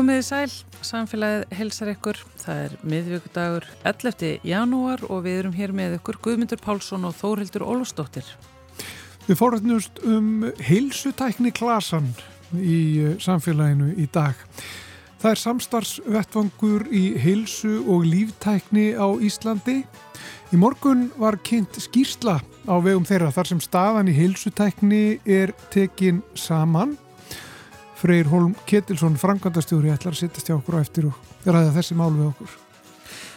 Komiði sæl, samfélagið helsar ykkur, það er miðvíkudagur 11. janúar og við erum hér með ykkur Guðmundur Pálsson og Þórildur Ólustóttir. Við fórhættnumst um heilsutækni klasan í eh, samfélaginu í dag. Það er samstarfsvettvangur í heilsu og líftækni á Íslandi. Í morgun var kynnt skýrsla á vegum þeirra þar sem staðan í heilsutækni er tekin saman Freyr Holm Ketilsson, frangandastjóri, ætlar að sittast hjá okkur á eftir og ræða þessi mál við okkur.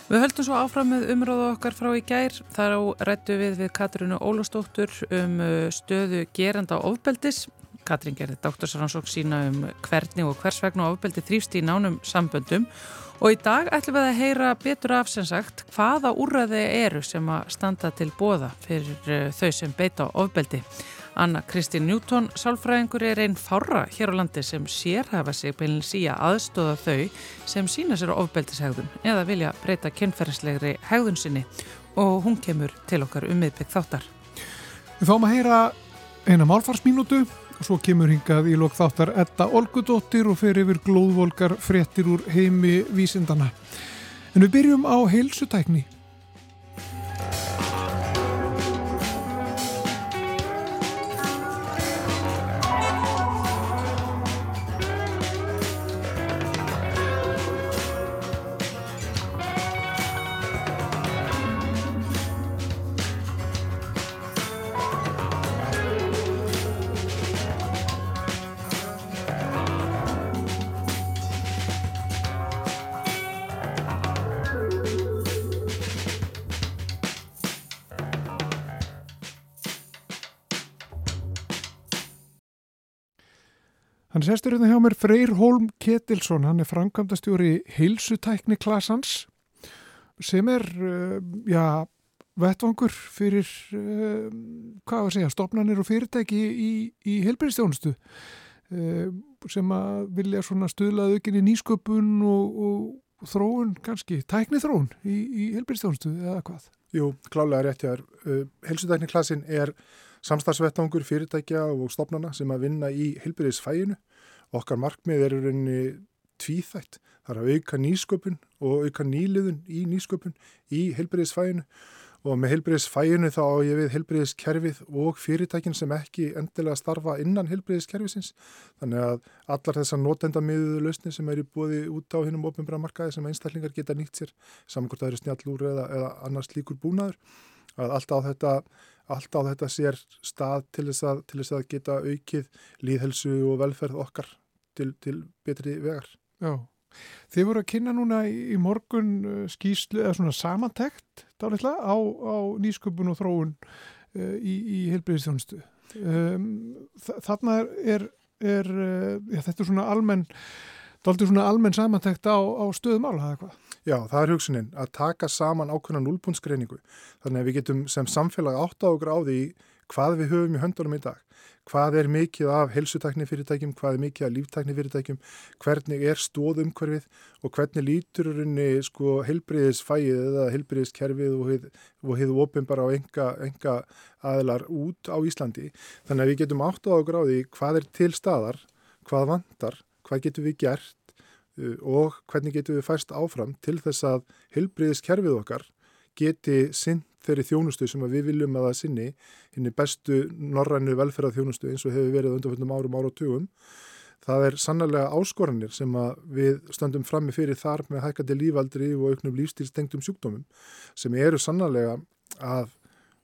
Við höldum svo áfram með umráðu okkar frá í gær. Þar á rættu við við Katrinu Ólastóttur um uh, stöðu geranda ofbeldis. Katrin gerði doktorsrannsók sína um hvernig og hvers vegna ofbeldi þrýfst í nánum samböndum og í dag ætlum við að heyra betur af sem sagt hvaða úrraði eru sem að standa til bóða fyrir uh, þau sem beita ofbeldi. Anna Kristín Njúton, sálfræðingur er einn fára hér á landi sem sérhafa sig beinins í að aðstóða þau sem sína sér á ofbeldishegðun eða vilja breyta kynferðislegri hegðun sinni og hún kemur til okkar um miðbygg þáttar. Við fáum að heyra eina málfarsmínútu og svo kemur hingað í lok þáttar Edda Olgudóttir og fer yfir glóðvolkar fréttir úr heimi vísindana. En við byrjum á heilsutækni. Hann sestur hérna hjá mér Freyr Holm Ketilsson, hann er framkvæmdastjóri heilsutækni klassans sem er, uh, já, vettvangur fyrir, uh, hvað að segja, stopnarnir og fyrirtæki í, í heilbyrjastjónustu uh, sem að vilja svona stuðlað aukinni nýsköpun og, og þróun kannski, tækni þróun í, í heilbyrjastjónustu eða hvað? Jú, klálega rétt hér. Heilsutækni klassin er samstagsvettangur fyrirtækja og stopnana sem að vinna í heilbyrðisfæinu. Okkar markmið er rauninni tvíþætt. Það er að auka nýsköpun og auka nýliðun í nýsköpun í heilbyrðisfæinu og með heilbyrðisfæinu þá á ég við heilbyrðiskerfið og fyrirtækin sem ekki endilega starfa innan heilbyrðiskerfisins. Þannig að allar þessar notendamiðuðu lausni sem eru búið út á hinnum ofinbæra markaði sem einstaklingar geta nýtt sér, samankvæmt að eru snjallúr eða, eða annars líkur búnaður, að allt á þetta allt á þetta sér stað til þess að, til þess að geta aukið líðhelsu og velferð okkar til, til betri vegar. Já, þið voru að kynna núna í morgun uh, skýslu eða svona samantekt dálitla á, á nýsköpun og þróun uh, í, í helbriðistjónustu. Um, þarna er, er, er uh, já, þetta er svona almenn Dálítið svona almenn samantækt á, á stöðum ála, eða hvað? Já, það er hugsunin að taka saman ákveðna núlbúnskreiningu. Þannig að við getum sem samfélag átt á okkur á því hvað við höfum í höndunum í dag. Hvað er mikið af helsutakni fyrirtækjum, hvað er mikið af líftakni fyrirtækjum, hvernig er stóðumhverfið og hvernig lítur sko, heilbriðisfæið eða heilbriðiskerfið og hefðu ofinbara á enga, enga aðlar út á Íslandi. Þannig að við getum átt á því hvað er til staðar, hvað vantar hvað getum við gert uh, og hvernig getum við færst áfram til þess að helbriðiskerfið okkar geti sinn þeirri þjónustu sem við viljum að það sinni hinn er bestu norrænu velferðað þjónustu eins og hefur verið undanfjöndum árum ára og tugum. Það er sannlega áskoranir sem við stöndum frammi fyrir þar með hækkandi lífaldri og auknum lífstílstengtum sjúkdómum sem eru sannlega að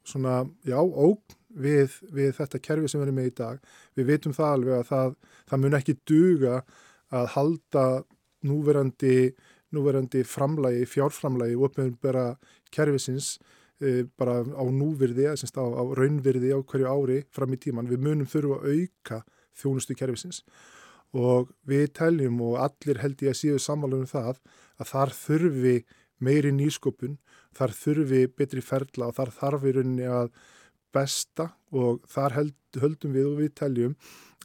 svona, já, ógn við, við þetta kerfi sem við erum með í dag. Við veitum það alveg að það, það mun ekki duga að halda núverandi, núverandi framlægi, fjárframlægi og uppmeðumbera kerfisins e, bara á núvirði, á, á raunvirði á hverju ári fram í tíman. Við munum þurfa að auka þjónustu kerfisins og við teljum og allir held ég að síðu samvalið um það að þar þurfi meiri nýskopun, þar þurfi betri ferla og þar þarf í rauninni að besta og þar held, höldum við og við teljum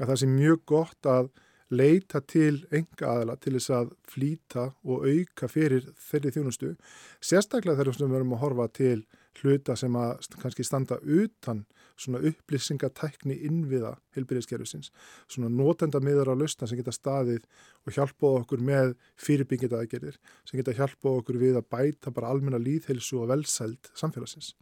að það sé mjög gott að leita til enga aðala til þess að flýta og auka fyrir þeirri þjónustu. Sérstaklega þegar við verum að horfa til hluta sem að kannski standa utan svona upplýsingatækni innviða heilbyrðiskerfisins, svona notenda miður á lausna sem geta staðið og hjálpað okkur með fyrirbyggita aðgerðir, sem geta hjálpað okkur við að bæta bara almenna líðheilsu og velsæld samfélagsins.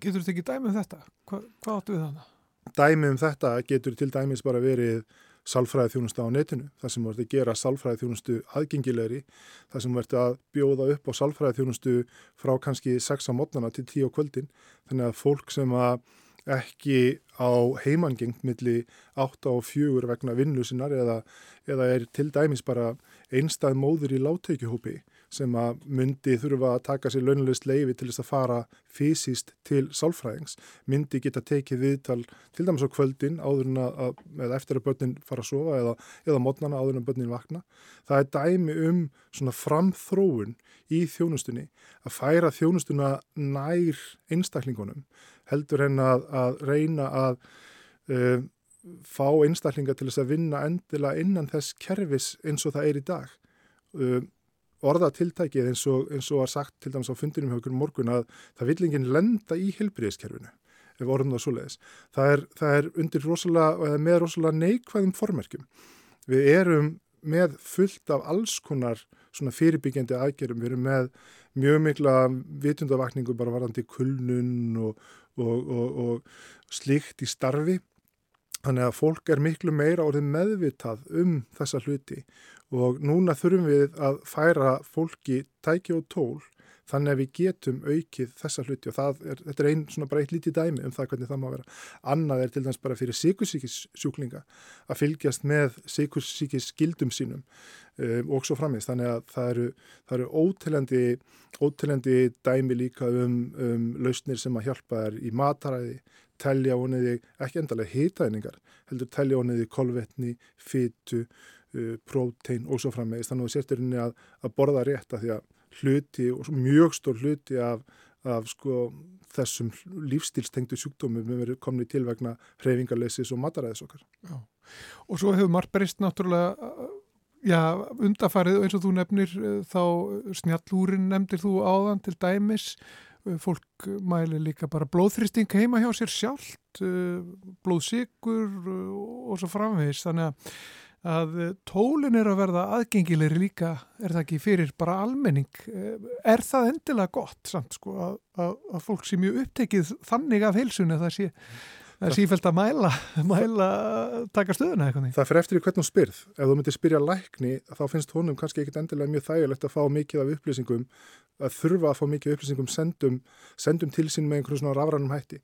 Getur þetta ekki dæmið um þetta? Hva, hvað áttu við þannig? Dæmið um þetta getur til dæmis bara verið sálfræði þjónustu á netinu, það sem verður að gera sálfræði þjónustu aðgengilegri, það sem verður að bjóða upp á sálfræði þjónustu frá kannski 6 á mótnana til 10 á kvöldin, þannig að fólk sem að ekki á heimangengt milli 8 og 4 vegna vinnu sinnar eða, eða er til dæmis bara einstað móður í láttökjuhópi sem að myndi þurfa að taka sér launalist leifi til þess að fara fysiskt til sálfræðings, myndi geta tekið viðtal til dæmis á kvöldin áður en að, eða eftir að börnin fara að sofa eða, eða mótnana áður en að börnin vakna. Það er dæmi um svona framþróun í þjónustunni að færa þjónustuna nær einstaklingunum heldur en að, að reyna að uh, fá einstaklinga til þess að vinna endilega innan þess kerfis eins og það er í dag. Uh, orðatiltækið eins og, eins og var sagt til dæmis á fundinum hjá okkur morgun að það vil enginn lenda í heilbriðiskerfinu ef orðum það svo leiðis. Það er, það er undir rosalega, eða með rosalega neikvæðum formerkjum. Við erum með fullt af alls konar svona fyrirbyggjandi aðgerum, við erum með mjög mikla vitundavakningu bara varandi kulnun og, og, og slíkt í starfi Þannig að fólk er miklu meira orðið meðvitað um þessa hluti og núna þurfum við að færa fólki tæki og tól þannig að við getum aukið þessa hluti og er, þetta er einn svona bara eitt lítið dæmi um það hvernig það má vera. Annað er til dæmis bara fyrir sikursíkissjúklinga að fylgjast með sikursíkisskildum sínum um, og svo framins. Þannig að það eru, það eru ótilandi, ótilandi dæmi líka um, um lausnir sem að hjálpa þær í mataræði, telja óniði ekki endalega hitaðningar, heldur telja óniði kolvetni, fytu, uh, prótein og svo frammeðist. Þannig að sérsturinni að borða rétt að því að hluti og mjög stór hluti af, af sko, þessum lífstílstengtu sjúkdómum við verðum komni til vegna hreyfingarleisis og mataræðis okkar. Já. Og svo hefur margt breyst náttúrulega já, undafarið eins og þú nefnir þá snjallúrin nefndir þú áðan til dæmis fólk mæli líka bara blóðþristing heima hjá sér sjálft blóðsikur og svo framvegis þannig að að tólin er að verða aðgengilegri líka, er það ekki fyrir bara almenning, er það endilega gott samt sko að, að, að fólk sé mjög upptekið þannig af heilsunni það sé, það er sífælt að mæla mæla, taka stöðuna eitthvað Það fyrir eftir í hvernig þú spyrð, ef þú myndir spyrja lækni þá finnst honum kannski ekkit endilega mjög þægilegt að fá mikið af upplýsingum að þurfa að fá mikið upplýsingum sendum, sendum til sín með einhverjum svona rafrænum hætti.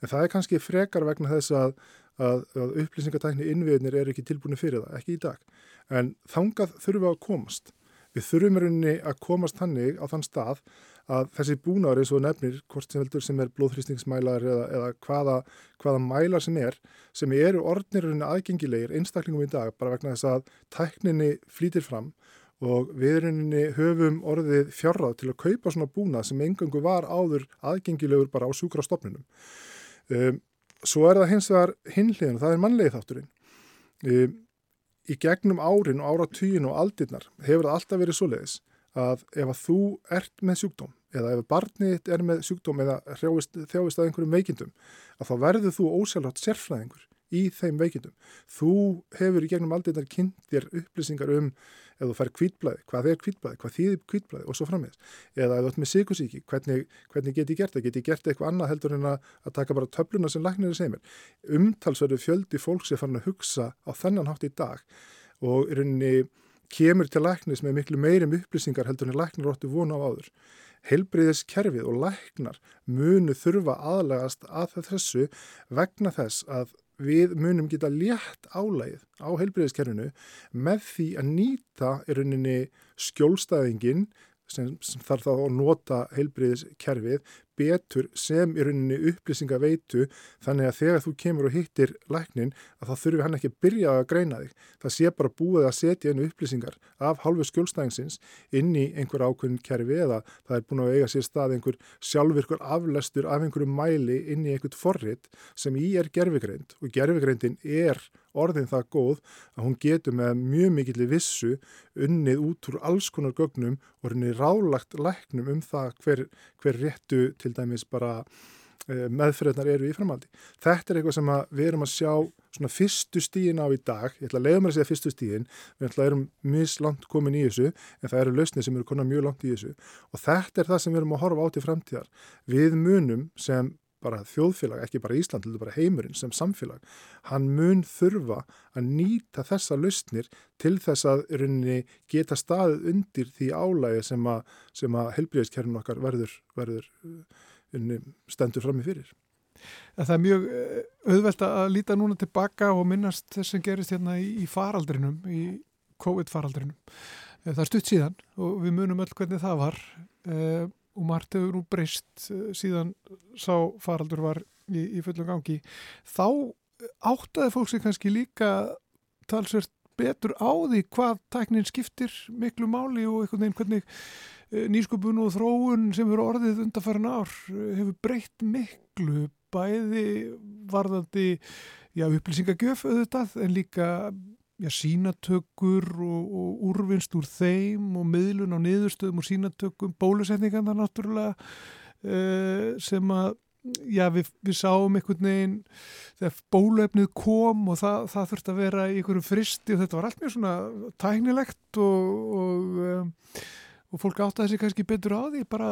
En það er kannski frekar vegna þess að að, að upplýsingatækni innviðinir er ekki tilbúinu fyrir það, ekki í dag. En þangað þurfum við að komast. Við þurfum rauninni að komast hannig á þann stað að þessi búnaður eins og nefnir, hvort sem veldur sem er blóðhrýstingsmælar eða, eða hvaða, hvaða mælar sem er, sem eru orðnirunni aðgengilegir einstaklingum í dag bara vegna þess að tækninni flýtir fram og við rauninni höfum orðið fjárrað til að kaupa svona búnað sem engangu var áður aðgengilegur bara á sjúkrastofnunum. Um, Svo er það hins vegar hinliðin, það er mannlegið þátturinn. Í gegnum árin og áratugin og aldirnar hefur það alltaf verið svo leiðis að ef að þú ert með sjúkdóm eða ef barnið er með sjúkdóm eða þjáist að einhverjum veikindum að þá verður þú ósælhátt sérfræðingur í þeim veikindum. Þú hefur í gegnum aldirnar kynntir upplýsingar um ef þú fær kvítblæði, hvað er kvítblæði, hvað þýðir kvítblæði og svo frammeðis. Eða ef þú ert með síkusíki, hvernig, hvernig get ég gert það? Get ég gert eitthvað annað heldur en að, að taka bara töfluna sem læknir er semir. Umtalsverðu fjöldi fólks er farin að hugsa á þennan hátt í dag og í rauninni kemur til læknis með miklu meirum upplýsingar heldur en læknir óttu vona á áður. Helbriðiskerfið og læknar munu þurfa aðlegast að þessu vegna þess að við munum geta létt álægið á heilbreyðiskerfinu með því að nýta í rauninni skjólstæðingin sem, sem þarf þá að nota heilbreyðiskerfið betur sem í rauninni upplýsinga veitu þannig að þegar þú kemur og hittir læknin að þá þurfi hann ekki að byrja að greina þig. Það sé bara búið að setja einu upplýsingar af hálfu skjólstæðingsins inn í einhver ákveðin kerfi eða það er búin að eiga sér stað einhver sjálfvirkur aflestur af einhverju mæli inn í einhvert forrit sem í er gerfigreind og gerfigreindin er orðin það góð að hún getur með mjög mikill vissu unnið út úr alls konar gögnum og henni rálagt læknum um það hver, hver réttu til dæmis bara e, meðfyrirnar eru í framaldi. Þetta er eitthvað sem við erum að sjá svona fyrstu stíðin á í dag, ég ætla að leiða mér að segja fyrstu stíðin, við erum mislangt komin í þessu en það eru lausnið sem eru konar mjög langt í þessu og þetta er það sem við erum að horfa á til framtíðar. Við munum sem bara þjóðfélag, ekki bara Ísland, þetta er bara heimurinn sem samfélag, hann mun þurfa að nýta þessa lausnir til þess að runni geta staðið undir því álægi sem að, að helbriðiskerfin okkar verður, verður unni, stendur fram í fyrir. Það er mjög eh, auðvelt að líta núna tilbaka og minnast þess sem gerist hérna í faraldrinum, í COVID-faraldrinum. Eh, það er stutt síðan og við munum öll hvernig það var eh, og margt hefur nú breyst eh, síðan sá faraldur var í, í fullum gangi. Þá áttaði fólk sig kannski líka talsvert betur á því hvað tæknin skiptir miklu máli og einhvern veginn hvernig eh, nýsköpun og þróun sem eru orðið undarfærin ár eh, hefur breytt miklu bæði varðandi já, upplýsingagjöf auðvitað en líka já, sínatökur og, og úrvinst úr þeim og miðlun á niðurstöðum og sínatökum, bólusetningarna náttúrulega uh, sem að já, við, við sáum einhvern veginn þegar bólefnið kom og það, það þurfti að vera í einhverju fristi og þetta var allt mjög svona tæknilegt og, og um, og fólk áttaði sig kannski betur á því bara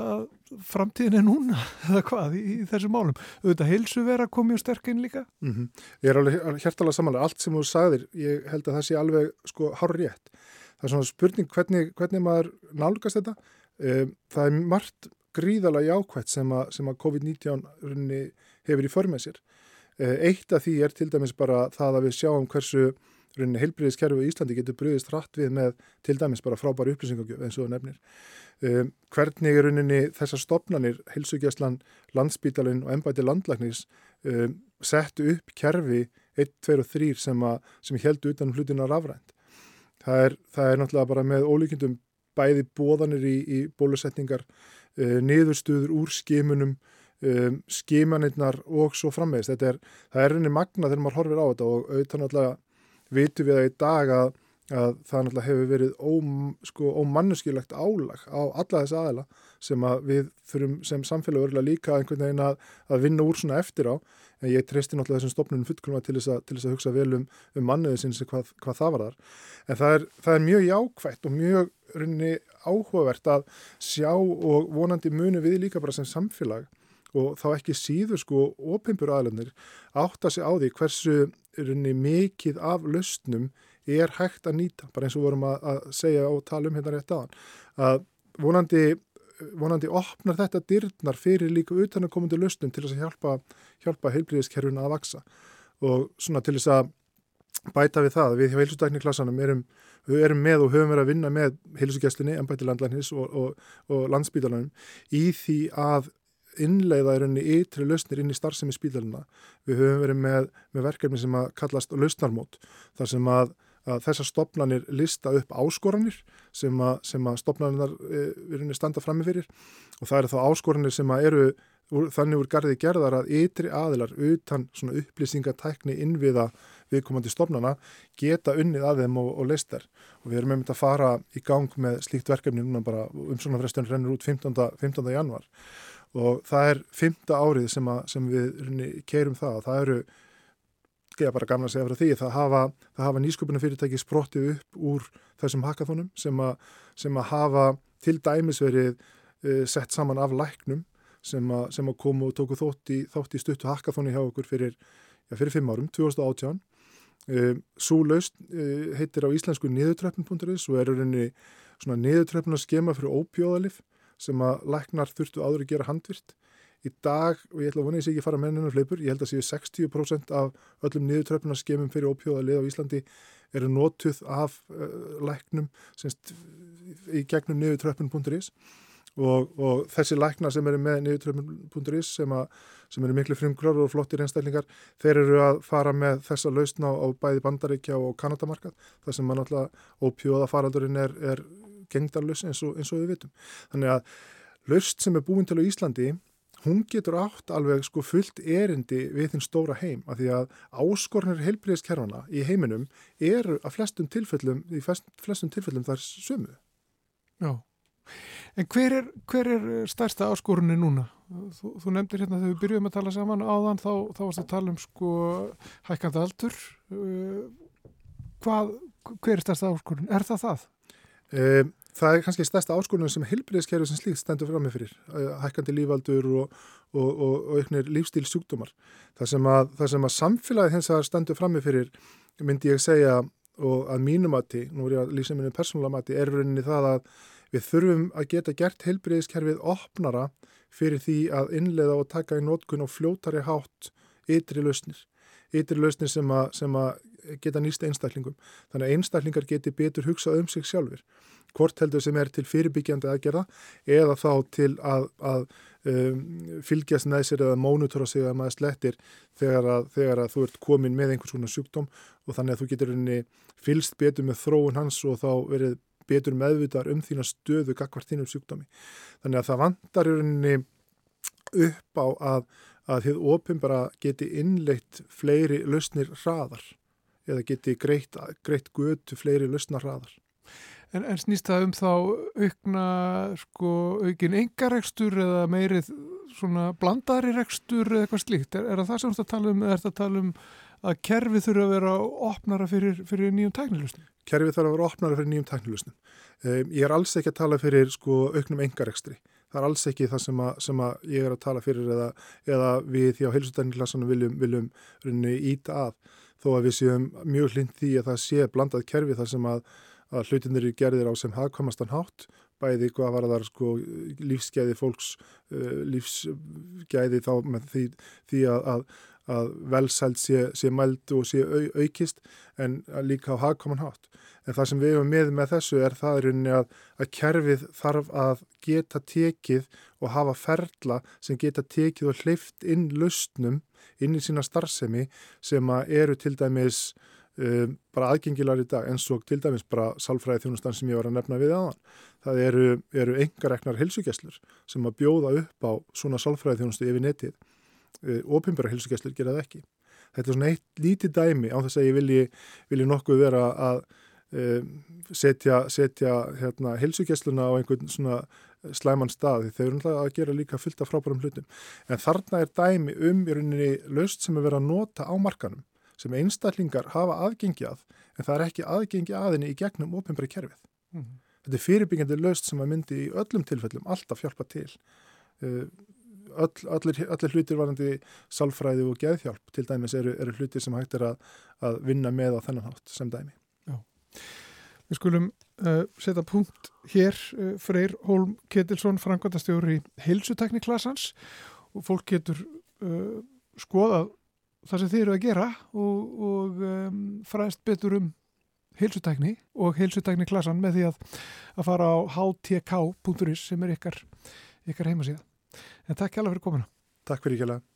framtíðin er núna eða hvað í, í þessu málum. Auðvitað heilsu vera komið sterk inn líka? Mm -hmm. Ég er alveg hjertalega samanlega. Allt sem þú sagðir, ég held að það sé alveg sko hár rétt. Það er svona spurning hvernig, hvernig maður nálgast þetta. Um, það er margt gríðalega jákvægt sem að, að COVID-19 hefur í förmið sér. Um, eitt af því er til dæmis bara það að við sjáum hversu heilbriðiskerfi í Íslandi getur bröðist hratt við með til dæmis bara frábæri upplýsingagjöf eins og nefnir. Um, hvernig er rauninni þessar stopnarnir, heilsugjastlan, landsbítalinn og ennbæti landlagnis um, settu upp kerfi 1, 2 og 3 sem, sem heldur utan hlutina rafrænt. Það er, það er náttúrulega bara með ólíkjendum bæði bóðanir í, í bólusetningar, uh, niðurstuður úr skimunum, um, skimanirnar og svo frammeðist. Það er rauninni magna þegar maður horfir á þetta og auðvitað náttúrulega vitum við það í dag að, að það náttúrulega hefur verið ómanneskilegt sko, álag á alla þess aðela sem að við þurfum sem samfélag örgulega líka einhvern veginn að, að vinna úr svona eftir á. En ég treysti náttúrulega þessum stopnunum fullkomlega til þess að, til þess að hugsa vel um, um manniði sinns hvað, hvað það var þar en það er, það er mjög jákvægt og mjög runni áhugavert að sjá og vonandi munu við líka bara sem samfélag og þá ekki síður sko opimbur aðlunir átta sig á því hversu runni mikið af lausnum er hægt að nýta, bara eins og vorum að, að segja og tala um hérna rétt aðan að vonandi, vonandi opnar þetta dyrnar fyrir líka utan að komandi lausnum til þess að hjálpa, hjálpa heilbríðiskerfuna að vaksa og svona til þess að bæta við það, við hjá heilsutækniklassanum erum, erum með og höfum verið að vinna með heilsugjastinni, ennbætti landlæknis og, og, og landsbítalanum í því að innleiða í rauninni ytri lausnir inn í starfsemi spítalina. Við höfum verið með, með verkefni sem að kallast lausnarmót þar sem að, að þessar stopnarnir lista upp áskoranir sem að, að stopnarnir e, standa framifyrir og það eru þá áskoranir sem að eru þannig úr gardi gerðar að ytri aðilar utan svona upplýsingatækni innviða viðkomandi stopnana geta unnið að þeim og, og leistar og við erum með að fara í gang með slíkt verkefni núna bara um svona frestunir rennur út 15. 15. januar og það er fymta árið sem, að, sem við keirum það og það eru, ég er bara gamla að segja frá því, það hafa, hafa nýsköpunum fyrirtæki sprottið upp úr þessum hackathonum sem, sem að hafa til dæmis verið uh, sett saman af læknum sem að, sem að komu og tóku þótt í, í stuttu hackathoni hjá okkur fyrir, já, fyrir fimm árum, 2018. Uh, Svo laust uh, heitir á íslensku niðurtröppin.is og er rauninni svona niðurtröppin að skema fyrir ópjóðalif sem að læknar þurftu áður að gera handvirt. Í dag, og ég ætla að vona ég sé ekki fara með hennar fleipur, ég held að séu 60% af öllum niðurtröfnarskemum fyrir ópjóða lið á Íslandi eru nótuð af uh, læknum semst, í gegnum niðurtröfnun.is og, og þessi lækna sem eru með niðurtröfum.is sem, sem eru miklu frumklar og flottir einstaklingar, þeir eru að fara með þessa lausna á, á bæði bandaríkja og kanadamarkað, það sem mann alltaf ópjóða faraldurinn er, er gengdarlaus eins, eins og við vitum. Þannig að laust sem er búin til á Íslandi hún getur átt alveg sko fullt erindi við þinn stóra heim af því að áskornir heilbríðiskerfana í heiminum eru að flestum tilfellum, í flestum tilfellum þar sömu. Já, en hver er, hver er stærsta áskorunni núna? Þú, þú nefndir hérna þegar við byrjuðum að tala saman áðan þá, þá varst að tala um sko hækkandi aldur. Uh, hvað, hver er stærsta áskorun? Er það það? Um, það er kannski stærsta áskorunum sem helbriðskerfi sem slíkt stendur fram með fyrir, hækkandi lífaldur og, og, og, og ykkur lífstíl sjúkdómar. Það sem að, það sem að samfélagið hins að stendur fram með fyrir myndi ég segja og að mínumati, nú er ég að lýsa minni persónulega mati, er rauninni það að við þurfum að geta gert helbriðskerfið opnara fyrir því að innleiða og taka í nótkun og fljótari hátt ytri lausnir. Ytri lausnir sem að, sem að geta nýst einstaklingum. Þannig að einstaklingar geti betur hugsað um sig sjálfur hvort heldur sem er til fyrirbyggjandi aðgerða eða þá til að, að um, fylgjast næsir eða mónutora sig að maður slettir þegar að, þegar að þú ert komin með einhvers svona sjúkdóm og þannig að þú getur henni fylst betur með þróun hans og þá verið betur meðvitar um þína stöðu gagvart þínum sjúkdómi. Þannig að það vandar henni upp á að, að þið opimbara geti innleitt fleiri lausnir hraðar eða geti greitt, greitt götu fleiri lausnar hraðar. En, en snýst það um þá aukna, sko, aukin engarekstur eða meirið svona blandari rekstur eða eitthvað slíkt? Er, er það það sem þú ert að tala um eða er það að tala um að kerfið þurfa að vera opnara fyrir, fyrir nýjum tæknilusnum? Kerfið þarf að vera opnara fyrir nýjum tæknilusnum. Um, ég er alls ekki að tala fyrir sko auknum engarekstri. Það er alls ekki það sem að, sem að ég er að tala fyrir eða, eða við því á heilsutækniklassanum viljum, viljum íta að þó að við séum mjög hlind því að það sé blandað kerfi þar sem að að hlutinir eru gerðir á sem hafðkomastan hátt, bæði hvað var þar sko lífsgæði fólks, uh, lífsgæði þá með því, því að, að, að velsælt sé, sé mæld og sé au, aukist en líka á hafðkoman hátt. En það sem við hefum með með þessu er það rauninni að, að kerfið þarf að geta tekið og hafa ferla sem geta tekið og hleyft inn lausnum inn í sína starfsemi sem eru til dæmis um, bara aðgengilar í dag eins og til dæmis bara salfræði þjónustan sem ég var að nefna við aðan. Það eru, eru engareknar helsugesslur sem að bjóða upp á svona salfræði þjónustu yfir netið. Uh, Ópimbara helsugesslur gera það ekki. Þetta er svona eitt lítið dæmi á þess að ég vilji, vilji nokkuð vera að um, setja, setja hérna, helsugessluna á einhvern svona slæman stað því þau eru að gera líka fullt af frábærum hlutum. En þarna er dæmi um í rauninni löst sem er verið að nota á markanum sem einstaklingar hafa aðgengjað en það er ekki aðgengi aðinni í gegnum ofinbæri kerfið. Mm -hmm. Þetta er fyrirbyggjandi löst sem að myndi í öllum tilfellum alltaf hjálpa til. Uh, öll, allir, allir hlutir varandi salfræði og geðhjálp til dæmis eru, eru hlutir sem hægt er að, að vinna með á þennan hátt sem dæmi. Já. Við skulum uh, setja punkt hér uh, Freyr Holm Ketilsson, frangvandastjóri heilsutekniklassans og fólk getur uh, skoðað það sem þið eru að gera og, og um, fræðist betur um heilsutækni og heilsutækni klassan með því að, að fara á htk.is sem er ykkar, ykkar heimasíða. En takk hjá það fyrir komina. Takk fyrir hjá það.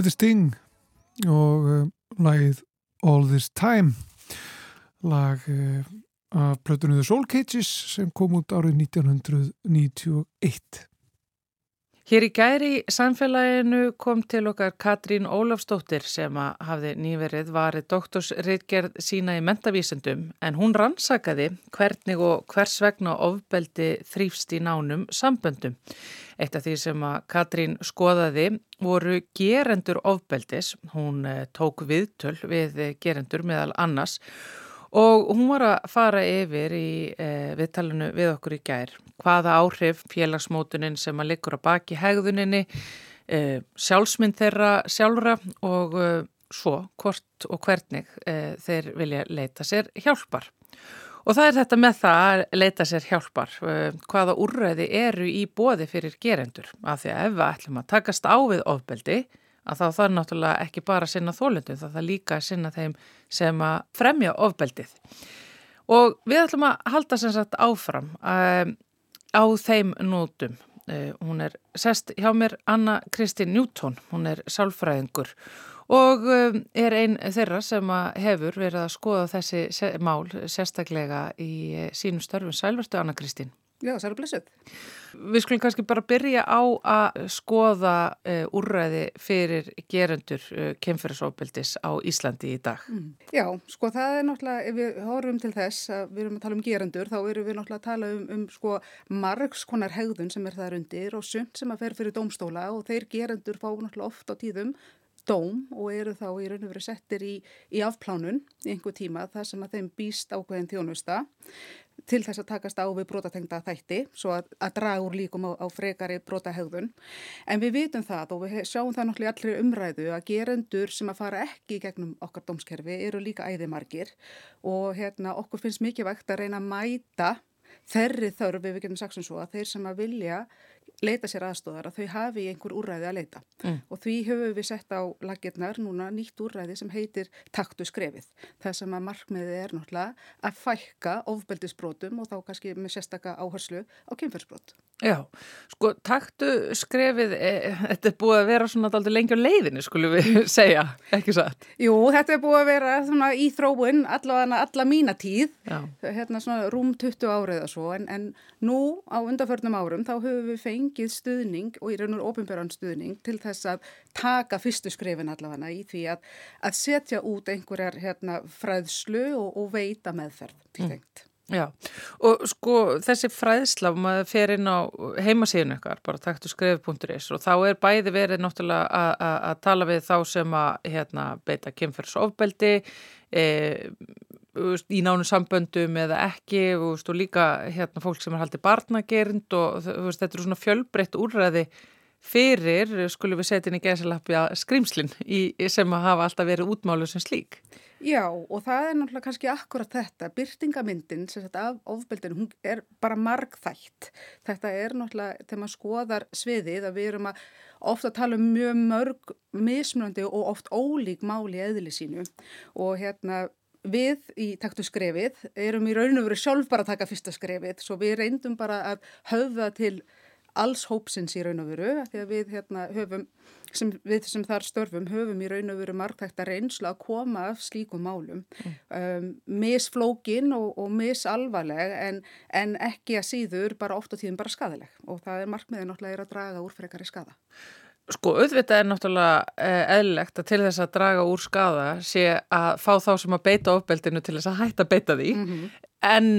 Þetta er Sting og uh, lagið All This Time lag uh, af plötunum The Soul Cages sem kom út árið 1991 Hér í gæri samfélaginu kom til okkar Katrín Ólafstóttir sem að hafði nýverið varið doktorsritgerð sína í mentavísendum en hún rannsakaði hvernig og hvers vegna ofbeldi þrýfst í nánum samböndum. Eitt af því sem að Katrín skoðaði voru gerendur ofbeldis, hún eh, tók viðtöl við gerendur meðal annars Og hún var að fara yfir í eh, viðtalinu við okkur í gær. Hvaða áhrif félagsmótunin sem að liggur á baki hegðuninni, eh, sjálfsmynd þeirra sjálfra og svo hvort og hvernig þeir vilja leita sér hjálpar. Og það er þetta með það að leita sér hjálpar. Eh, hvaða úrræði eru í bóði fyrir gerendur? Af því að ef við ætlum að takast á við ofbeldi að þá þarf náttúrulega ekki bara að sinna þólundum, það þarf líka að sinna þeim sem að fremja ofbeldið. Og við ætlum að halda sem sagt áfram um, á þeim nótum. Uh, hún er sest hjá mér Anna Kristín Newton, hún er sálfræðingur og um, er einn þeirra sem hefur verið að skoða þessi mál sérstaklega í uh, sínum störfum. Sælverstu Anna Kristín. Já, það er blessuð. Við skulum kannski bara byrja á að skoða uh, úrræði fyrir gerendur uh, kemfyrirsofbildis á Íslandi í dag. Mm. Já, sko það er náttúrulega, ef við horfum til þess að við erum að tala um gerendur, þá erum við náttúrulega að tala um, um sko margs konar hegðun sem er þar undir og sund sem að fer fyrir domstóla og þeir gerendur fá náttúrulega oft á tíðum dóm og eru þá í raun og verið settir í, í afplánun í einhver tíma þar sem að þeim býst ákveðin þjónusta til þess að takast á við brotatengta þætti svo að, að draga úr líkum á, á frekari brotahegðun. En við vitum það og við sjáum það náttúrulega allir umræðu að gerendur sem að fara ekki gegnum okkar dómskerfi eru líka æðimargir og hérna okkur finnst mikið vægt að reyna að mæta þerri þörf við getum sagt sem svo að þeir sem að vilja leita sér aðstóðar að þau hafi einhver úrræði að leita mm. og því höfum við sett á lagirnar núna nýtt úrræði sem heitir taktu skrefið. Það sem að markmiðið er náttúrulega að fækka ofbeldisbrotum og þá kannski með sérstaka áherslu á kynferðsbrot. Já, sko taktu skrefið, e, þetta er búið að vera svona aldrei lengi á leiðinu skulum við segja, ekki satt? Jú, þetta er búið að vera svona í þróun allavega alla mína tíð, Já. hérna svona rúm 20 árið og svo en, en nú á undarförnum árum þá höfum við fengið stuðning og í raun og ofinbjörðan stuðning til þess að taka fyrstu skrefin allavega í því að, að setja út einhverjar hérna, fræðslu og, og veita meðferð til mm. Já, og sko þessi fræðsla, maður fer inn á heimasíðun ykkar, bara taktu skrif.is og þá er bæði verið náttúrulega að tala við þá sem að hérna, beita kemferðsofbeldi e, í nánu samböndum eða ekki og, og líka hérna, fólk sem er haldið barnagerind og veist, þetta eru svona fjölbreytt úrræði fyrir, skulum við setja inn í gæsalapja skrýmslinn sem að hafa alltaf verið útmálu sem slík. Já og það er náttúrulega kannski akkurat þetta, byrtingamyndin sem þetta af ofbeldinu, hún er bara margþætt. Þetta er náttúrulega þegar maður skoðar sviðið að við erum að ofta tala um mjög mörg mismunandi og oft ólík máli eðli sínu. Og hérna við í taktu skrefið erum í raun og veru sjálf bara að taka fyrsta skrefið. Svo við reyndum bara að höfða til alls hópsins í raun og veru því að við hérna höfum sem við sem þar störfum höfum í raun og veru margtækta reynsla að koma af slíkum málum mm. um, misflókin og, og misalvarleg en, en ekki að síður bara oft og tíðum bara skadaleg og það er markmiðið náttúrulega að draga úr frekari skada. Sko auðvitað er náttúrulega eh, eðlilegt að til þess að draga úr skada sé að fá þá sem að beita ofbeldinu til þess að hætta beita því mm -hmm. en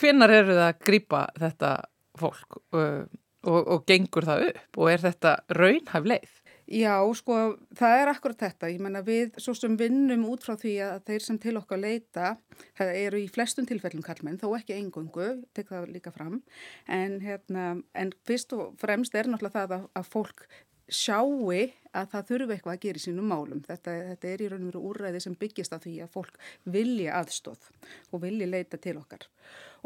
hvinnar eru það að grýpa þetta fólk uh, og, og gengur það upp og er þetta raunhæf leið? Já, sko, það er akkurat þetta. Ég menna við svo sem vinnum út frá því að þeir sem til okkar leita, eru í flestum tilfellum kallmenn, þó ekki engungu, tek það líka fram, en, hérna, en fyrst og fremst er náttúrulega það að, að fólk sjáu að það þurfu eitthvað að gera í sínum málum. Þetta, þetta er í raun og veru úrræði sem byggist af því að fólk vilja aðstóð og vilja leita til okkar.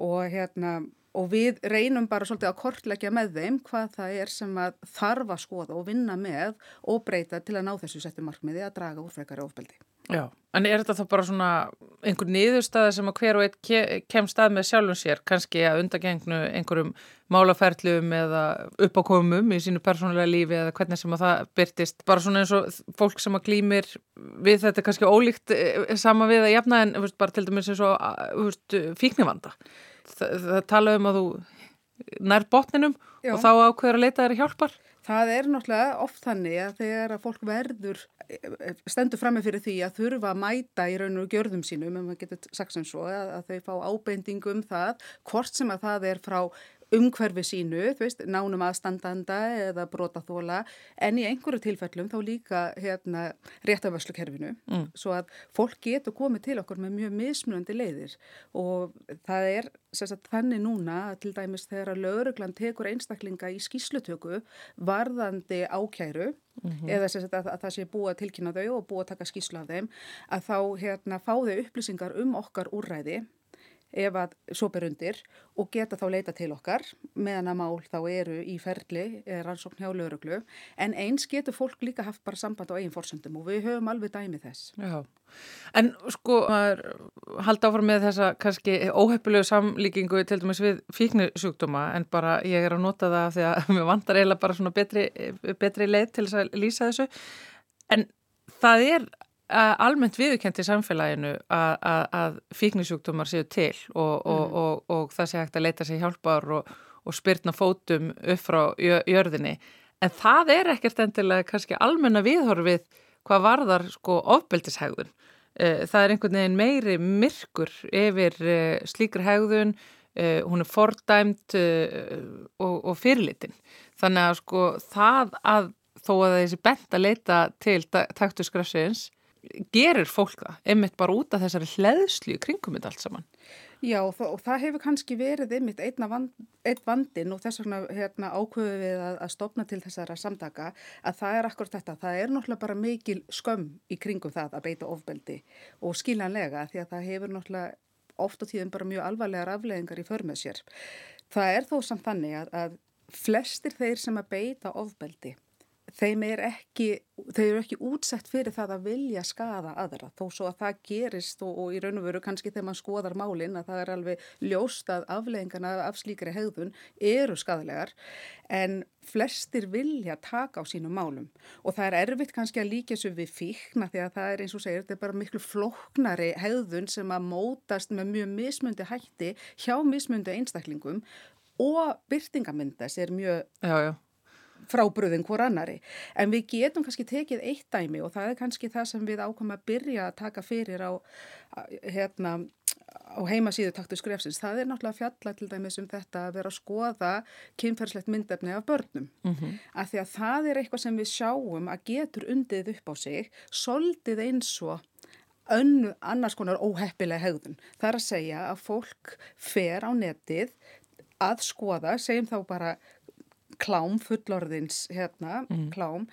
Og hérna og við reynum bara svolítið að kortleggja með þeim hvað það er sem að þarf að skoða og vinna með og breyta til að ná þessu settum markmiði að draga úr frekari ofbeldi. Já, en er þetta þá bara svona einhver niðurstaði sem að hver og einn kem stað með sjálfum sér, kannski að undagengnu einhverjum málaferðlum eða uppákomum í sínu persónulega lífi eða hvernig sem að það byrtist, bara svona eins og fólk sem að glýmir við þetta kannski ólíkt eh, sama við að jafna en veist, bara til dæmis eins og fíknivanda það, tala um að þú nær botninum Já. og þá ákveður að leita þeirra hjálpar? Það er náttúrulega oft þannig að þegar að fólk verður stendur fram með fyrir því að þurfa að mæta í raun og gjörðum sínum, en maður getur sagt sem svo að, að þau fá ábendingum um það, hvort sem að það er frá umhverfi sínu, þú veist, nánum aðstandanda eða brotaþóla en í einhverju tilfellum þá líka hérna réttaförslukerfinu mm. svo að fólk getur komið til okkur með mjög mismunandi leiðir og það er sagt, þannig núna til dæmis þegar að lauruglan tekur einstaklinga í skýslutöku varðandi ákæru mm -hmm. eða sagt, að, að það sé búið að tilkynna þau og búið að taka skýslu af þeim að þá hérna fá þau upplýsingar um okkar úrræði ef að svo ber undir og geta þá leita til okkar. Meðan að mál þá eru í ferli rannsókn hjá lauruglu en eins getur fólk líka haft bara samband á eigin fórsöndum og við höfum alveg dæmið þess. Já, en sko haldi áfram með þessa kannski óheppilegu samlíkingu til dæmis við fíknisjúkdóma en bara ég er að nota það því að mér vantar eiginlega bara svona betri, betri leið til þess að lýsa þessu. En það er almennt viðkjönd í samfélaginu að, að, að fíknisjúktumar séu til og, mm. og, og, og það sé hægt að leita sér hjálpar og spyrna fótum upp frá jörðinni. En það er ekkert endilega kannski almenna viðhorfið hvað varðar sko ofbeldishægðun. Eh, það er einhvern veginn meiri myrkur yfir eh, slíkri hægðun, eh, hún er fordæmt og fyrirlitin. Þannig að sko það að þó að þessi bent að leita til taktu skrafsins gerir fólk það, einmitt bara út af þessari hleðslu kringum þetta allt saman. Já og það, og það hefur kannski verið einmitt vand, einn vandin og þess vegna hérna, ákveðu við að, að stopna til þessara samtaka að það er akkur þetta, það er náttúrulega bara mikil skömm í kringum það að beita ofbeldi og skiljanlega því að það hefur náttúrulega oft og tíðum bara mjög alvarlegar afleðingar í förmið sér. Það er þó samt þannig að, að flestir þeir sem að beita ofbeldi þeim er ekki, þeir eru ekki útsett fyrir það að vilja skada aðra þó svo að það gerist og, og í raun og veru kannski þegar mann skoðar málinn að það er alveg ljóst að afleggingana af slíkri hegðun eru skadalegar en flestir vilja taka á sínum málum. Og það er erfitt kannski að líka þessu við fíkna því að það er eins og segir þetta er bara miklu floknari hegðun sem að mótast með mjög mismundi hætti hjá mismundi einstaklingum og byrtingamyndas er mjög já, já frábröðin hvort annari. En við getum kannski tekið eitt dæmi og það er kannski það sem við ákvæmum að byrja að taka fyrir á, hérna, á heimasíðu taktu skrefsins. Það er náttúrulega fjalla til dæmis um þetta að vera að skoða kynferðslegt myndefni af börnum. Mm -hmm. Af því að það er eitthvað sem við sjáum að getur undið upp á sig, soldið eins og önnu annars konar óheppilega hegðun. Það er að segja að fólk fer á netið að skoða, segjum þá bara klám, fullorðins hérna, mm. klám,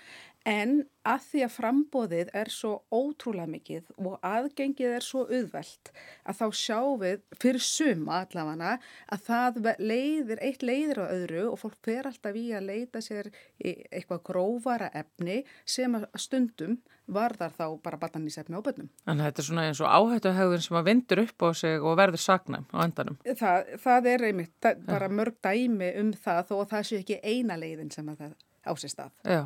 en að því að frambóðið er svo ótrúlega mikið og aðgengið er svo auðvelt að þá sjáum við fyrir suma allavega að það leiðir, eitt leiðir á öðru og fólk fer alltaf í að leita sér eitthvað grófara efni sem að stundum varðar þá bara batanísefni á bönnum. Þannig að þetta er svona eins og áhættuhegðun sem að vindur upp á sig og verður sagnam á endanum. Það, það er einmitt það, bara mörg dæmi um það þó að það sé ekki eina leiðin sem að það á sér stað. Já.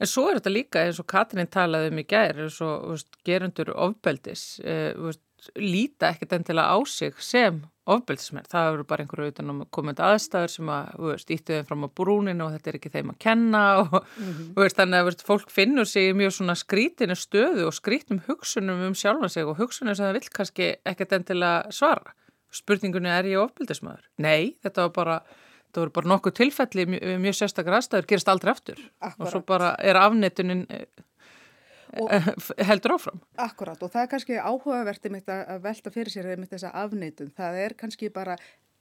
En svo er þetta líka eins og Katrín talaði um í gæri eins og veist, gerundur ofbeldis eh, veist, líta ekkert endilega á sig sem ofbeldismenn. Það eru bara einhverju utan um komandi aðstæður sem að stýttu þeim fram á brúninu og þetta er ekki þeim að kenna og mm -hmm. veist, þannig að fólk finnur sig mjög svona skrítinu stöðu og skrítum hugsunum um sjálfa sig og hugsunum sem það vil kannski ekkert endilega svara. Spurningunni er ég ofbeldismæður? Nei, þetta var bara það voru bara nokkuð tilfelli mjög, mjög sérstakar aðstæður gerist aldrei aftur Akkurat. og svo bara er afnetunin eh, og, eh, heldur áfram. Akkurat og það er kannski áhugavertið mitt að velta fyrir sér með þessa afnetun. Það er kannski bara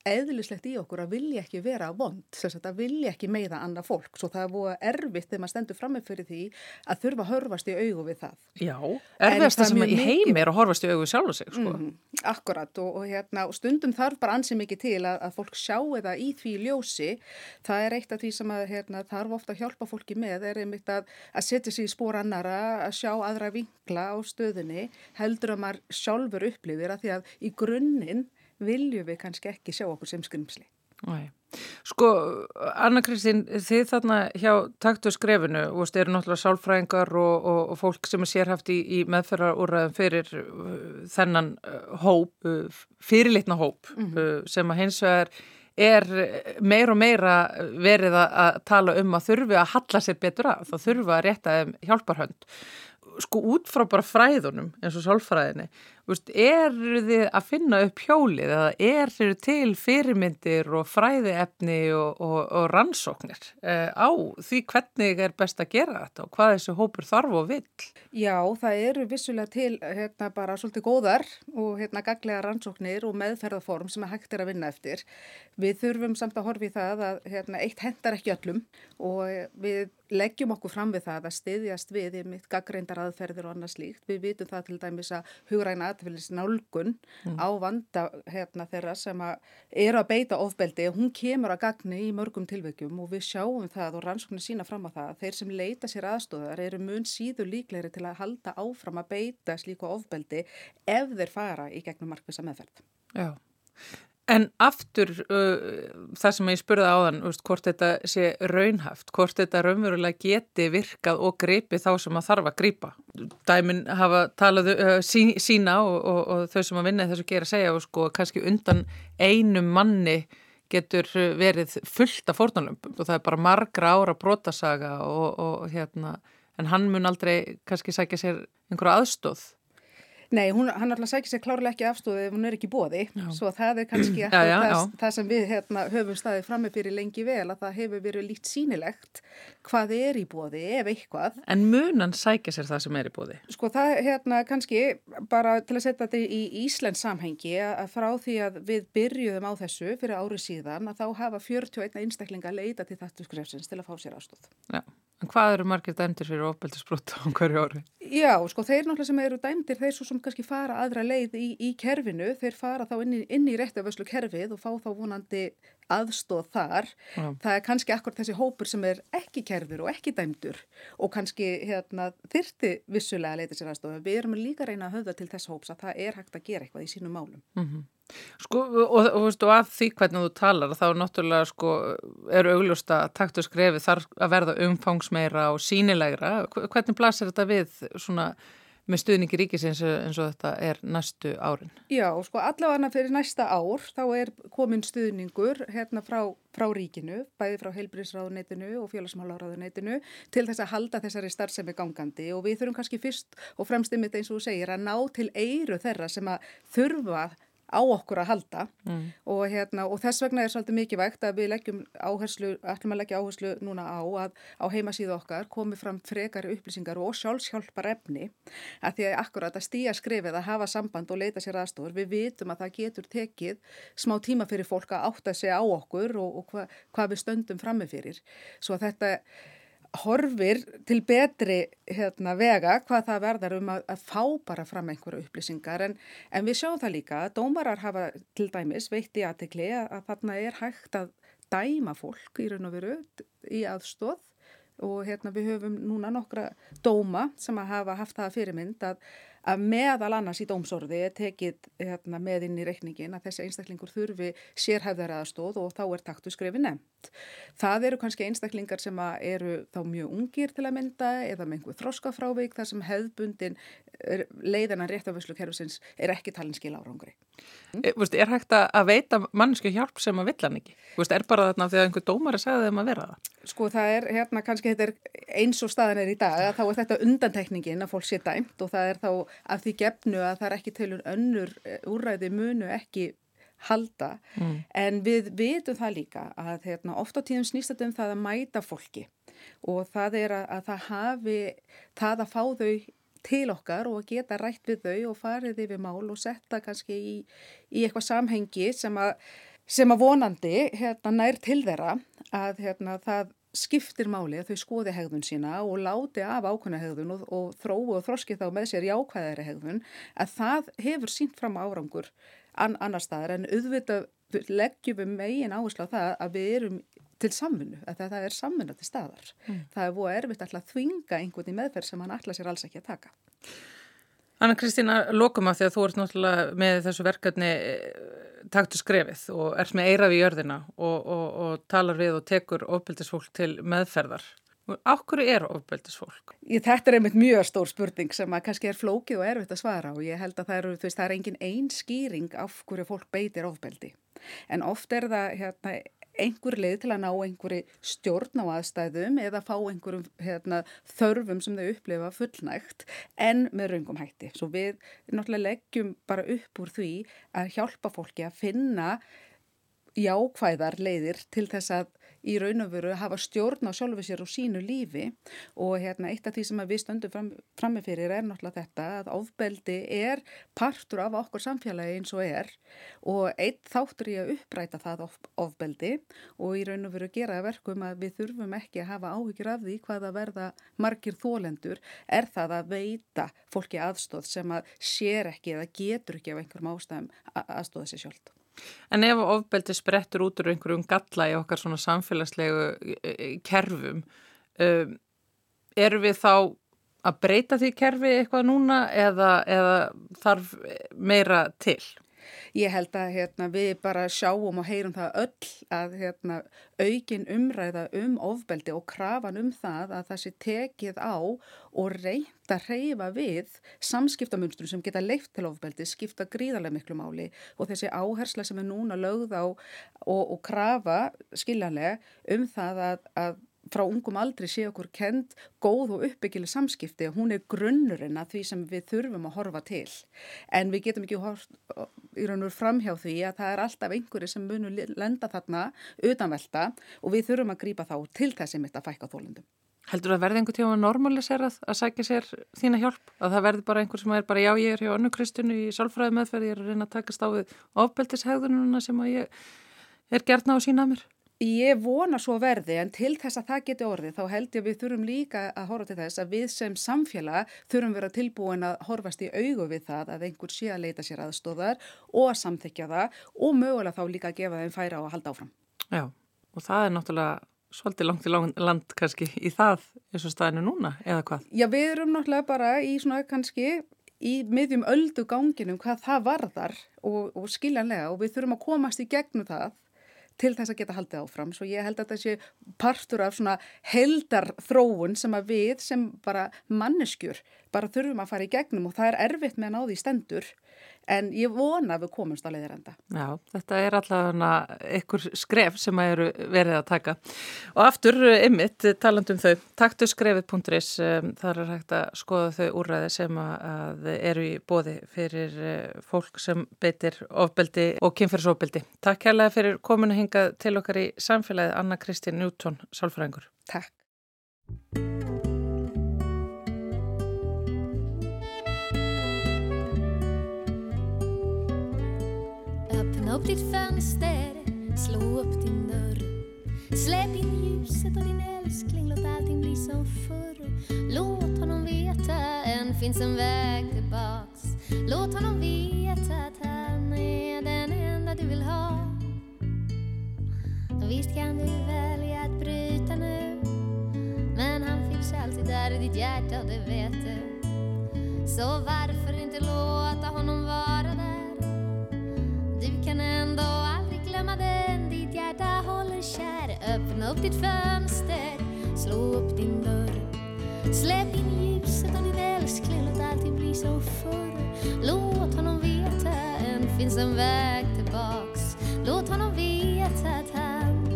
eðlislegt í okkur að vilja ekki vera vond, þess að vilja ekki meiða annað fólk, svo það er búið erfitt þegar maður stendur fram með fyrir því að þurfa að horfast í augu við það. Já, erfiðast það sem í heimi er að horfast í augu sjálf og sig, sko. Mm, akkurat og, og, hérna, stundum þarf bara ansið mikið til að, að fólk sjáu það í því ljósi, það er eitt af því sem að, hérna, þarf ofta að hjálpa fólki með, er einmitt að, að setja sér í spór annara, að sjá aðra vinkla á stöðunni, heldur að maður sjálfur upplifir að því að í grunninn viljum við kannski ekki sjá okkur sem skrimsli. Nei. Sko, Anna Kristín, þið þarna hjá taktu skrefinu, þú veist, eru náttúrulega sálfræðingar og, og, og fólk sem er sérhaft í, í meðferðarúræðum fyrir uh, þennan uh, hóp, uh, fyrirlitna hóp, mm -hmm. sem að hins vegar er meir og meira verið að tala um að þurfi að halla sér betur að, þá þurfi að rétta hjálparhönd. Sko, út frá bara fræðunum, eins og sálfræðinni, eru þið að finna upp hjólið eða eru til fyrirmyndir og fræðiefni og, og, og rannsóknir eh, á því hvernig er best að gera þetta og hvað þessu hópur þarf og vill? Já, það eru vissulega til hérna bara svolítið góðar og hérna gaglega rannsóknir og meðferðarform sem er hægt er að vinna eftir. Við þurfum samt að horfi það að hérna, eitt hendar ekki öllum og við leggjum okkur fram við það að stiðjast við í mitt gaggreindar aðferðir og annað slíkt. Við vitum það til dæmis að hugræna atfélis nálgun mm. á vanda hérna, þeirra sem að eru að beita ofbeldi og hún kemur að gagni í mörgum tilvægjum og við sjáum það og rannsóknir sína fram á það að þeir sem leita sér aðstóðar eru mun síður líklegri til að halda áfram að beita slíku ofbeldi ef þeir fara í gegnum markvisa meðferð. Já. En aftur uh, það sem ég spurði á þann, veist, hvort þetta sé raunhaft, hvort þetta raunverulega geti virkað og greipi þá sem að þarf að greipa. Dæmin hafa talað uh, sí, sína og, og, og þau sem að vinna þessu gera segja og sko kannski undan einum manni getur verið fullt af fórnalömpum og það er bara margra ára brotasaga og, og hérna, en hann mun aldrei kannski sækja sér einhverja aðstóð. Nei, hún, hann alltaf sækir sér klárlega ekki afstóðið ef hún er ekki bóði, já. svo það er kannski já, já, það, það sem við hérna, höfum staðið framme fyrir lengi vel að það hefur verið lít sínilegt hvað er í bóði ef eitthvað. En munan sækir sér það sem er í bóði? Sko það hérna kannski bara til að setja þetta í Íslands samhengi að frá því að við byrjuðum á þessu fyrir árið síðan að þá hafa 41 einstaklinga leita til þetta skrefsins til að fá sér afstóð. Já. En hvað eru margir dæmdir fyrir ofbeldisbrot á hverju ári? Já, sko, þeir náttúrulega sem eru dæmdir, þeir svo sem kannski fara aðra leið í, í kerfinu, þeir fara þá inn í, inn í réttaföslu kerfið og fá þá vonandi aðstóð þar. Já. Það er kannski akkur þessi hópur sem er ekki kerfur og ekki dæmdur og kannski hérna, þyrti vissulega að leita sér aðstóð. Við erum líka reyna að höfða til þess hóps að það er hægt að gera eitthvað í sínum málum. Mm -hmm. Sko og, og, og, og af því hvernig þú talar þá er náttúrulega sko eru augljóst að taktu skrefi þarf að verða umfangsmeira og sínilegra. Hvernig blasir þetta við svona með stuðningi ríkisins eins og þetta er næstu árin. Já, sko allavega fyrir næsta ár þá er komin stuðningur hérna frá, frá ríkinu, bæði frá heilbríðsráðuneytinu og félagsmálaráðuneytinu til þess að halda þessari starfsemi gangandi og við þurfum kannski fyrst og fremst yfir þetta eins og þú segir að ná til eiru þeirra sem að þurfa á okkur að halda. Mm. og, hérna, og þess vegna er svolítið mikið vægt að við leggjum áherslu, ætlum að leggja áherslu núna á að á heimasíðu okkar komi fram frekari upplýsingar og sjálfshjálpar efni að því að akkurat að stíja skrifið að hafa samband og leita sér aðstofur við vitum að það getur tekið smá tíma fyrir fólk að átta sig á okkur og, og hva, hvað við stöndum frammefyrir svo að þetta horfir til betri hérna, vega hvað það verðar um að, að fá bara fram einhverju upplýsingar. En, en við sjáum það líka að dómarar hafa til dæmis veitt í aðtekli að, að þarna er hægt að dæma fólk í raun og veru í aðstóð og hérna við höfum núna nokkra dóma sem að hafa haft það fyrirmynd að að meðal annars í dómsorði er tekið hérna, með inn í reikningin að þessi einstaklingur þurfi sérhæfðar aðstóð og þá er taktu skrefi nefnt. Það eru kannski einstaklingar sem eru þá mjög ungir til að mynda eða með einhver þróskafrávik þar sem hefðbundin leiðanan réttaföslukerfisins er ekki talinskil árangri. Mm. E, veist, er hægt að veita mannsku hjálp sem að vill hann ekki? Veist, er bara þarna að einhver dómar er segðið um að vera það? Sko það er hérna kannski er eins og staðan er í dag að þá er þetta undantekningin að fólk sé dæmt og það er þá af því gefnu að það er ekki tilun önnur e, úræði munu ekki halda mm. en við vitum það líka að hérna, ofta tíðum snýst þetta um það að mæta fólki og það er að, að það hafi það að fá þau til okkar og að geta rætt við þau og farið yfir mál og setta kannski í, í eitthvað samhengi sem að, sem að vonandi hérna, nær til þeirra að hérna, það skiptir máli að þau skoði hegðun sína og láti af ákvæmna hegðun og, og þróu og þroski þá með sér jákvæðari hegðun að það hefur sínt fram árangur an, annar staðar en auðvitað leggjum við megin áherslu á það að við erum til samfunnu, að það er samfunna til staðar. Mm. Það er búið erfitt alltaf að þvinga einhvern í meðferð sem hann alltaf sér alls ekki að taka. Anna Kristína, lokum að því að þú ert náttúrulega með þessu verkefni eh, taktu skrefið og ert með eiraf í jörðina og, og, og talar við og tekur ofbildisfólk til meðferðar. Áhverju er ofbeldisfólk? Ég, þetta er einmitt mjög stór spurning sem að kannski er flókið og erfitt að svara og ég held að það, eru, veist, það er engin einn skýring af hverju fólk beitir ofbeldi. En oft er það hérna, einhver leið til að ná einhverju stjórn á aðstæðum eða fá einhverjum hérna, þörfum sem þau upplifa fullnægt en með raungum hætti. Svo við náttúrulega leggjum bara upp úr því að hjálpa fólki að finna jákvæðar leiðir til þess að í raun og veru hafa stjórn á sjálfu sér og sínu lífi og hérna eitt af því sem við stöndum fram, frammefyrir er náttúrulega þetta að ofbeldi er partur af okkur samfélagi eins og er og eitt þáttur í að uppræta það of, ofbeldi og í raun og veru gera verkum að við þurfum ekki að hafa áhyggjur af því hvað að verða margir þólendur er það að veita fólki aðstóð sem að sér ekki eða getur ekki af einhverjum ástæðum aðstóða sér sjálf. En ef ofbeldi sprettur út úr einhverjum galla í okkar svona samfélagslegu e, e, kerfum, um, eru við þá að breyta því kerfi eitthvað núna eða, eða þarf meira til? Ég held að hérna, við bara sjáum og heyrum það öll að hérna, aukin umræða um ofbeldi og krafan um það að það sé tekið á og reynda að reyfa við samskiptamunstrum sem geta leift til ofbeldi, skipta gríðarlega miklu máli. Og þessi áhersla sem er núna lögð á og, og krafa skiljanlega um það að, að frá ungum aldrei sé okkur kend góð og uppbyggileg samskipti og hún er grunnurinn að því sem við þurfum að horfa til. En við getum ekki hort, í raun og framhjá því að það er alltaf einhverju sem munur lenda þarna utanvelta og við þurfum að grýpa þá til þessi mitt að fækka þólundum. Heldur það að verði einhver tíma normaliserað að sækja sér þína hjálp? Að það verði bara einhver sem er bara já ég er hjá önnu kristinu í sálfræði meðferð, ég er að reyna að takast á við ofbeldishegðununa sem ég er gertna á sína mér? Ég vona svo verði en til þess að það geti orðið þá held ég að við þurfum líka að horfa til þess að við sem samfélag þurfum vera tilbúin að horfast í augu við það að einhver sé að leita sér aðstóðar og að samþykja það og mögulega þá líka að gefa þeim færa á að halda áfram. Já og það er náttúrulega svolítið langt í land kannski í það eins og staðinu núna eða hvað? Já við erum náttúrulega bara í svona kannski í miðjum öldu ganginum hvað það varðar og, og skiljanlega og við þurfum að komast í gegnum það til þess að geta haldið áfram. Svo ég held að þetta sé partur af svona heldar þróun sem að við sem bara manneskjur bara þurfum að fara í gegnum og það er erfitt með að ná því stendur en ég vona að við komumst á leiðir enda. Já, þetta er alltaf einhver skref sem að eru verið að taka og aftur, ymmit, talandum þau taktu skrefið.is þar er hægt að skoða þau úrræði sem að eru í bóði fyrir eh, fólk sem beitir ofbeldi og kynferðsofbeldi. Takk hérlega fyrir kominu hingað til okkar í samfélagið Anna Kristín Njúton, sálfræðingur. Takk. Upp ditt fönster, slå upp din dörr. Släpp in ljuset och din älskling, låt allting bli som förr. Låt honom veta, än finns en väg tillbaks. Låt honom veta att han är den enda du vill ha. Visst kan du välja att bryta nu Men han finns alltid där i ditt hjärta och det vet du. Så varför inte låta honom vara där? Du kan ändå aldrig glömma den. Ditt hjärta håller kär. Öppna upp ditt fönster, slå upp din dörr. Släpp in ljuset och din älskling, låt allting bli som förr. Låt honom veta, än finns en väg tillbaks. Låt honom veta att han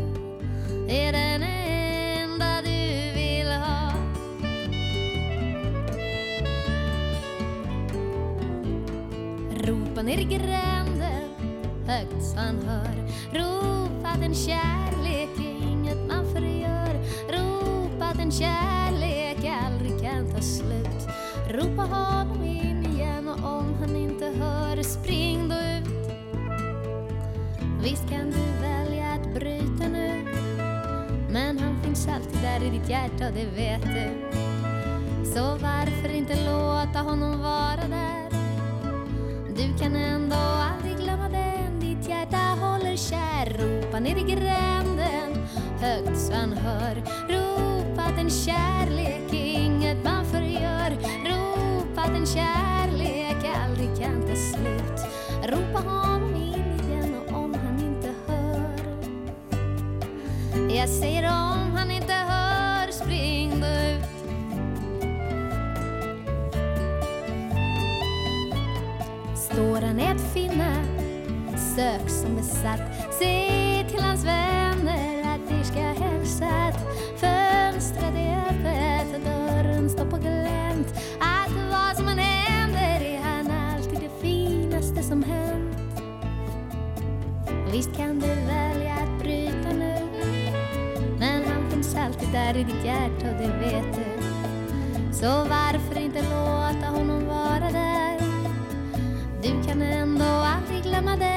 är den enda du vill ha. Ropa ner i gränden högt så han hör. Ropa att en kärlek är inget man förgör. Ropa att en kärlek aldrig kan ta slut. Ropa honom in igen och om han inte hör spring då ut. Visst kan du välja att bryta nu Men han finns alltid där i ditt hjärta och det vet du. Så varför inte låta honom vara där? Du kan ändå aldrig glömma håller kär Ropa ner i gränden. Högt så han hör Ropa att en kärlek är inget man förgör. Ropa att en kärlek aldrig kan ta slut. Ropa honom in igen och om han inte hör. Jag säger om besök som besatt Se till hans vänner att de ska hälsat Fönstret är öppet och dörren står på glänt. Att vad som än händer är han alltid det finaste som hänt. Visst kan du välja att bryta nu Men han finns alltid där i ditt hjärta och det vet du. Så varför inte låta honom vara där? Du kan ändå aldrig glömma den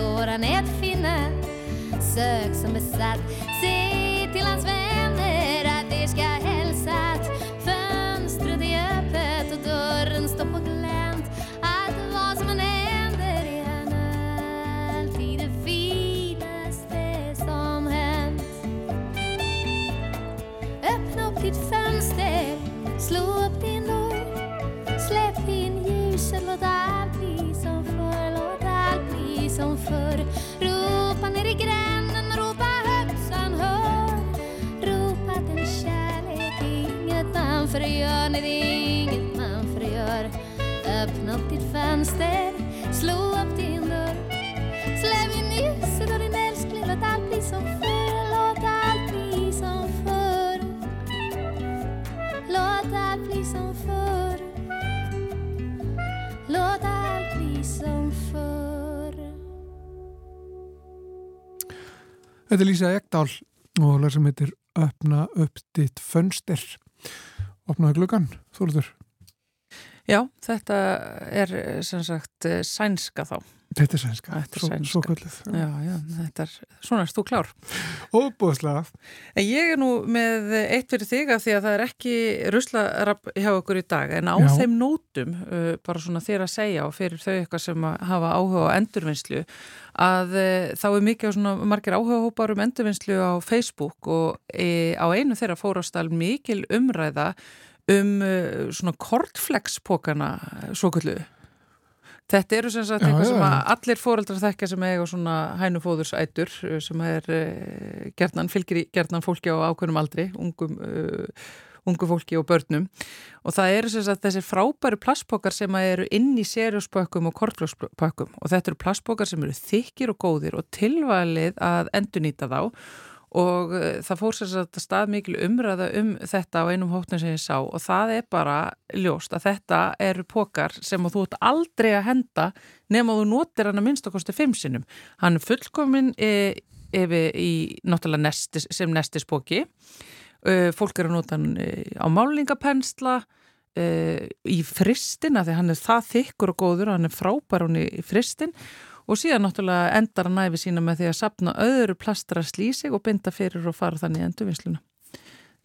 kär Står han finna, sök som besatt. Se till hans vänner att de ska hälsat Fönstret är öppet och dörren står på glänt. Att vad som än händer är han alltid det finaste som hänt. Öppna upp ditt fönster, slå fönster, slå upp din dörr. Släpp in ljuset och din älskling, låt allt bli som förr. Låt allt bli som förr. Låt allt bli som förr. Låt allt bli som förr. Þetta er Lísa Ekdal og lag sem heitir Öppna upp ditt fönster. Opnaði gluggan, Þóruður Já, þetta er sem sagt sænska þá. Þetta er sænska, Þetta er svo, sænska. svo kvöldið Já, já, þetta er, svona erst þú klár. Óbúðslega En ég er nú með eitt fyrir þig af því að það er ekki ruslarab hjá okkur í dag en á Já. þeim nótum, uh, bara svona þér að segja og fyrir þau eitthvað sem að hafa áhuga á endurvinnslu að uh, þá er mikið á svona margir áhuga hópar um endurvinnslu á Facebook og e, á einu þeirra fórastal mikil umræða um uh, svona kortflexpókana svo kallu Þetta eru sem sagt eitthvað sem allir fóreldrar þekka sem eiga svona hænufóðursætur uh, sem er uh, gerðnan, fylgir í gerðnan fólki á ákveðnum aldri, ungum, uh, ungu fólki og börnum. Og það eru sem sagt þessi frábæru plastpokar sem eru inn í serjóspökkum og kortflökspökkum og þetta eru plastpokar sem eru þykir og góðir og tilvalið að endurnýta þá og uh, það fór sér að stað mikil umræða um þetta á einum hóttum sem ég sá og það er bara ljóst að þetta eru pokar sem að þú ert aldrei að henda nema þú notir hann að minnst okkosti fimm sinnum. Hann er fullkomin e, í náttúrulega nestis, sem nestispoki. Uh, fólk eru að nota hann e, á málingapensla e, í fristina því hann er það þykkur og góður og hann er frábær hann í fristin og síðan náttúrulega endar hann æfi sína með því að sapna öðru plastra slísig og binda fyrir og fara þannig í endurvinnsluna.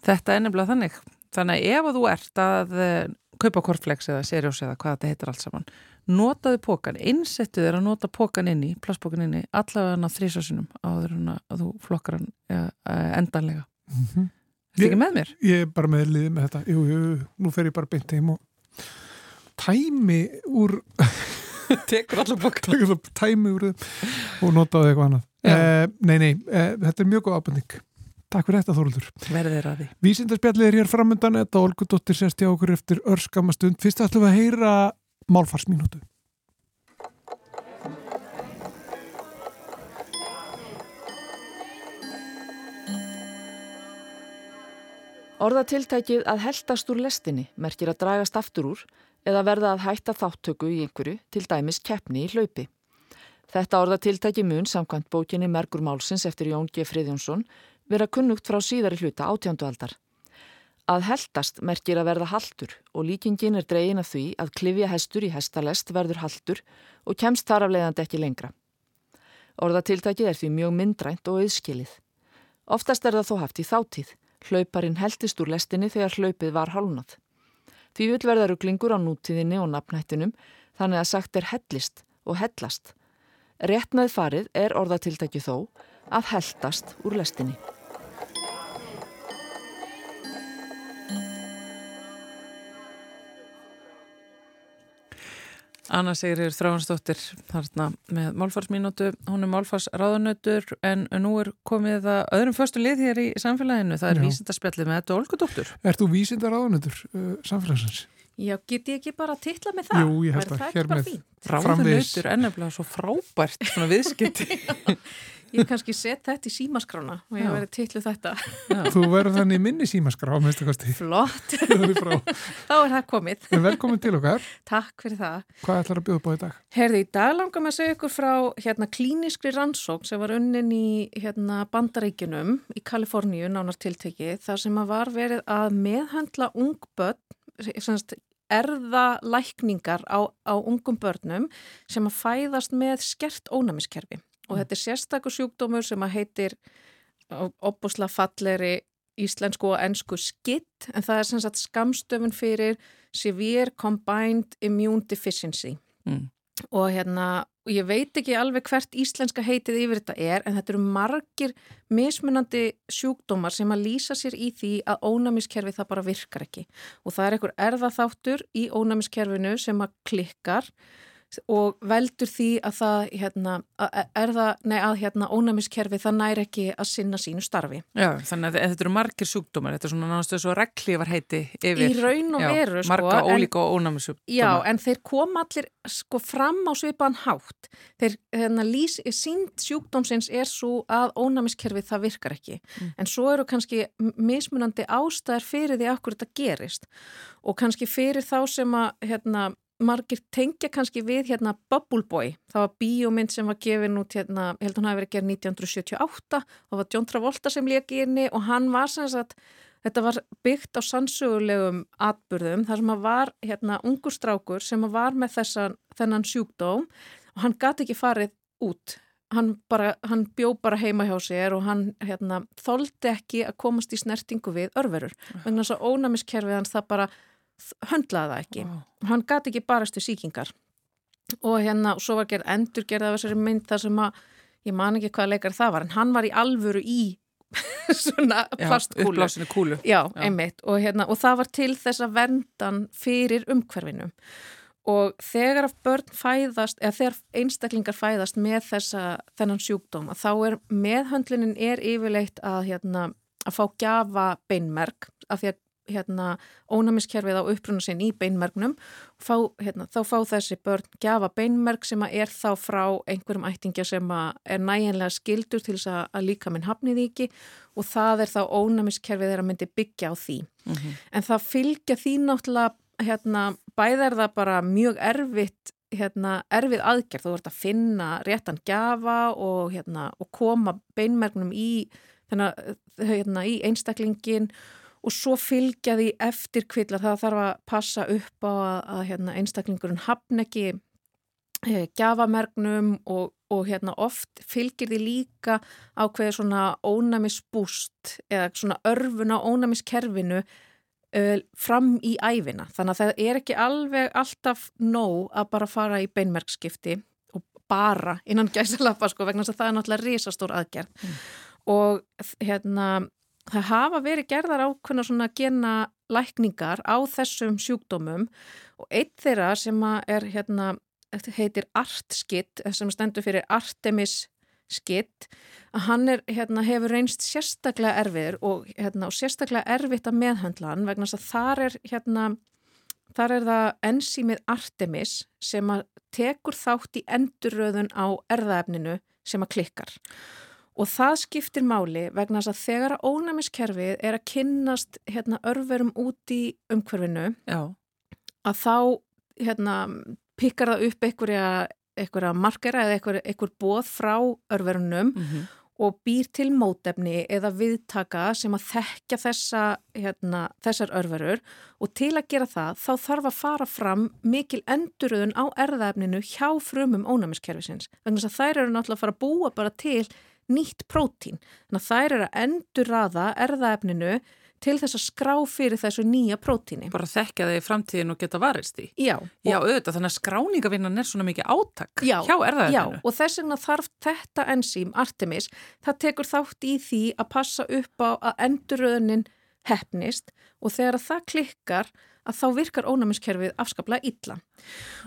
Þetta er nefnilega þannig. Þannig að ef að þú ert að eh, kaupa korflex eða serjós eða hvað þetta heitir allt saman, notaðu pókan, innsettu þér að nota pókan inni, plastpókan inni, allavega hann á þrísasunum áður en að þú flokkar hann ja, endanlega. Mhm. Þetta ekki með mér? Ég er bara með liðið með þetta. Jú, jú, nú fer ég bara beint heim og tæmi úr Tekur allar pókan. taka það tæmi úr þeim og notaðu eitthvað annað. Eh, nei, nei, eh, þetta er mjög góð ábending. Takk fyrir þetta Þóruldur. Verðir að því. Vísindarspjallið er hér framöndan þetta Olgudóttir sérst hjá okkur eftir örskama stund. Fyrst ætlum við að heyra málfarsmínútu. Orðatiltækið að heldast úr lestinni merkir að dragast aftur úr eða verða að hætta þáttöku í einhverju, til dæmis keppni í hlaupi. Þetta orðatiltæki mun samkvæmt bókinni Mergur Málsins eftir Jón G. Friðjónsson vera kunnugt frá síðari hluta átjándu aldar. Að heldast merkir að verða haltur og líkingin er dregin af því að klifja hestur í hestalest verður haltur og kemst þar af leiðandi ekki lengra. Orðatiltækið er því mjög myndrænt og auðskilið. Oftast er það þó haft í þáttíð. Hlauparinn heldist úr lestinni þegar hlaupið var hálnað. Því vil verða ruglingur á nútíðinni og nafnættinum þannig að sagt er hellist og hellast. Rétt með farið er orðatiltæki þó að heldast úr lestinni. Anna Sigrir Þráhansdóttir þarna með málfarsmínútu, hún er málfarsráðunötur en nú er komið að öðrum föstu lið hér í samfélaginu, það er vísindarspjallið með þetta Olgudóttur. Ert þú vísindar áðunötur uh, samfélagsins? Já, get ég ekki bara að titla með það? Jú, ég held að hér með- fínt? Framvegis. Ráðunötur er nefnilega svo frábært svona viðskipti. Ég kannski set þetta í símaskrána og ég Já. verið titlu þetta. Þú verður þannig minni símaskrá, minnstu kosti. Flott, þá er það komið. En velkomin til okkar. Takk fyrir það. Hvað ætlar að bjóða á í dag? Herði, í dag langar maður að segja ykkur frá hérna, klíniskri rannsókn sem var unnin í hérna, bandaríkjunum í Kaliforníu, nánar tiltekið, þar sem að var verið að meðhandla ungbönn, semst erða lækningar á, á ungum börnum sem að fæðast með skert ónæmiskerfi. Og þetta er sérstakur sjúkdómur sem að heitir opbúsla falleri íslensku og ennsku skitt, en það er sem sagt skamstöfun fyrir Severe Combined Immune Deficiency. Mm. og hérna, og ég veit ekki alveg hvert íslenska heitið yfir þetta er en þetta eru margir mismunandi sjúkdómar sem að lýsa sér í því að ónæmiskerfi það bara virkar ekki. Og það er einhver erðaþáttur í ónæmiskerfinu sem að klikkar og veldur því að það hérna, að erða, nei að hérna ónæmiskerfi það nær ekki að sinna sínu starfi. Já, þannig að þetta eru margir sjúkdómar, þetta er svona náttúrulega svo reglívar heiti yfir. Í raun og Já, veru, sko, Marga ólíka og ónæmisjúkdómar. Já, en þeir kom allir sko fram á svipaðan hátt. Þeir, hérna, lýs, sínd sjúkdómsins er svo að ónæmiskerfið það virkar ekki. En svo eru kannski mismunandi ástæðar fyrir því akkur þetta gerist. Og kannski fyrir þá sem að, hérna, margir tengja kannski við hérna Bubble Boy. Það var bíómynd sem var gefin út hérna, ég held hún hafi verið gerð 1978 og var John Travolta sem leki inni og hann var sem sagt Þetta var byggt á sannsögulegum atburðum þar sem að var hérna ungur strákur sem var með þessan, þennan sjúkdóm og hann gati ekki farið út. Hann, bara, hann bjó bara heima hjá sér og hann hérna, þoldi ekki að komast í snertingu við örverur. Vegna þess að ónæmiskerfið hans það bara höndlaði það ekki. Vá. Hann gati ekki barast við sýkingar. Og hérna, og svo var gerð endurgerð af þessari mynd þar sem að, ég man ekki hvað leikar það var, en hann var í alvöru í svona Já, plastkúlu. uppblásinu kúlu. Já, Já. einmitt og, hérna, og það var til þess að verndan fyrir umhverfinu og þegar börn fæðast, eða þegar einstaklingar fæðast með þessa, þennan sjúkdóm þá er meðhöndlunin er yfirleitt að, hérna, að fá gjafa beinmerk af því að hérna, ónæmiskerfið á uppruna sinn í beinmergnum fá, hérna, þá fá þessi börn gjafa beinmerk sem er þá frá einhverjum ættingja sem er næjanlega skildur til þess að líka minn hafnið ekki og það er þá ónæmiskerfið þeirra myndi byggja á því mm -hmm. en það fylgja því náttúrulega hérna, bæð er það bara mjög erfitt hérna, erfið aðgerð, þú vart að finna réttan gjafa og, hérna, og koma beinmergnum í, hérna, í einstaklingin og svo fylgja því eftir kvilla það þarf að passa upp á að, að hérna, einstaklingurinn hafn ekki e, gafamergnum og, og hérna, oft fylgir því líka ákveði svona ónæmisbúst eða svona örfun á ónæmiskerfinu e, fram í æfina. Þannig að það er ekki alveg alltaf nóg að bara fara í beinmerkskipti og bara innan gæsalappa sko vegna þess að það er náttúrulega risastór aðgerð mm. og hérna það hafa verið gerðar ákveðna svona gena lækningar á þessum sjúkdómum og eitt þeirra sem er hérna, heitir artskitt sem stendur fyrir Artemis skitt að hann er, hérna, hefur reynst sérstaklega erfiður og, hérna, og sérstaklega erfitt að meðhandla hann vegna þess að þar er hérna þar er það ensýmið Artemis sem tekur þátt í endurröðun á erðaefninu sem að klikkar Og það skiptir máli vegna þess að þegar að ónæmiskerfið er að kynnast hérna, örverum út í umhverfinu Já. að þá hérna, pikkar það upp einhverja markera eða einhver, einhver bóð frá örverunum mm -hmm. og býr til mótefni eða viðtaka sem að þekka þessa, hérna, þessar örverur og til að gera það þá þarf að fara fram mikil enduröðun á erðaefninu hjá frumum ónæmiskerfisins vegna þess að þær eru náttúrulega að fara að búa bara til nýtt prótín. Þannig að þær eru að endurraða erðaefninu til þess að skrá fyrir þessu nýja prótíni. Bara þekkja þig í framtíðin og geta varist í. Já. Já, auðvitað, þannig að skráningavinnan er svona mikið átak já, hjá erðaefninu. Já, og þess vegna þarf þetta enzím, Artemis, það tekur þátt í því að passa upp á að endurröðunin hefnist og þegar það klikkar að þá virkar ónæmiskerfið afskaplega illa.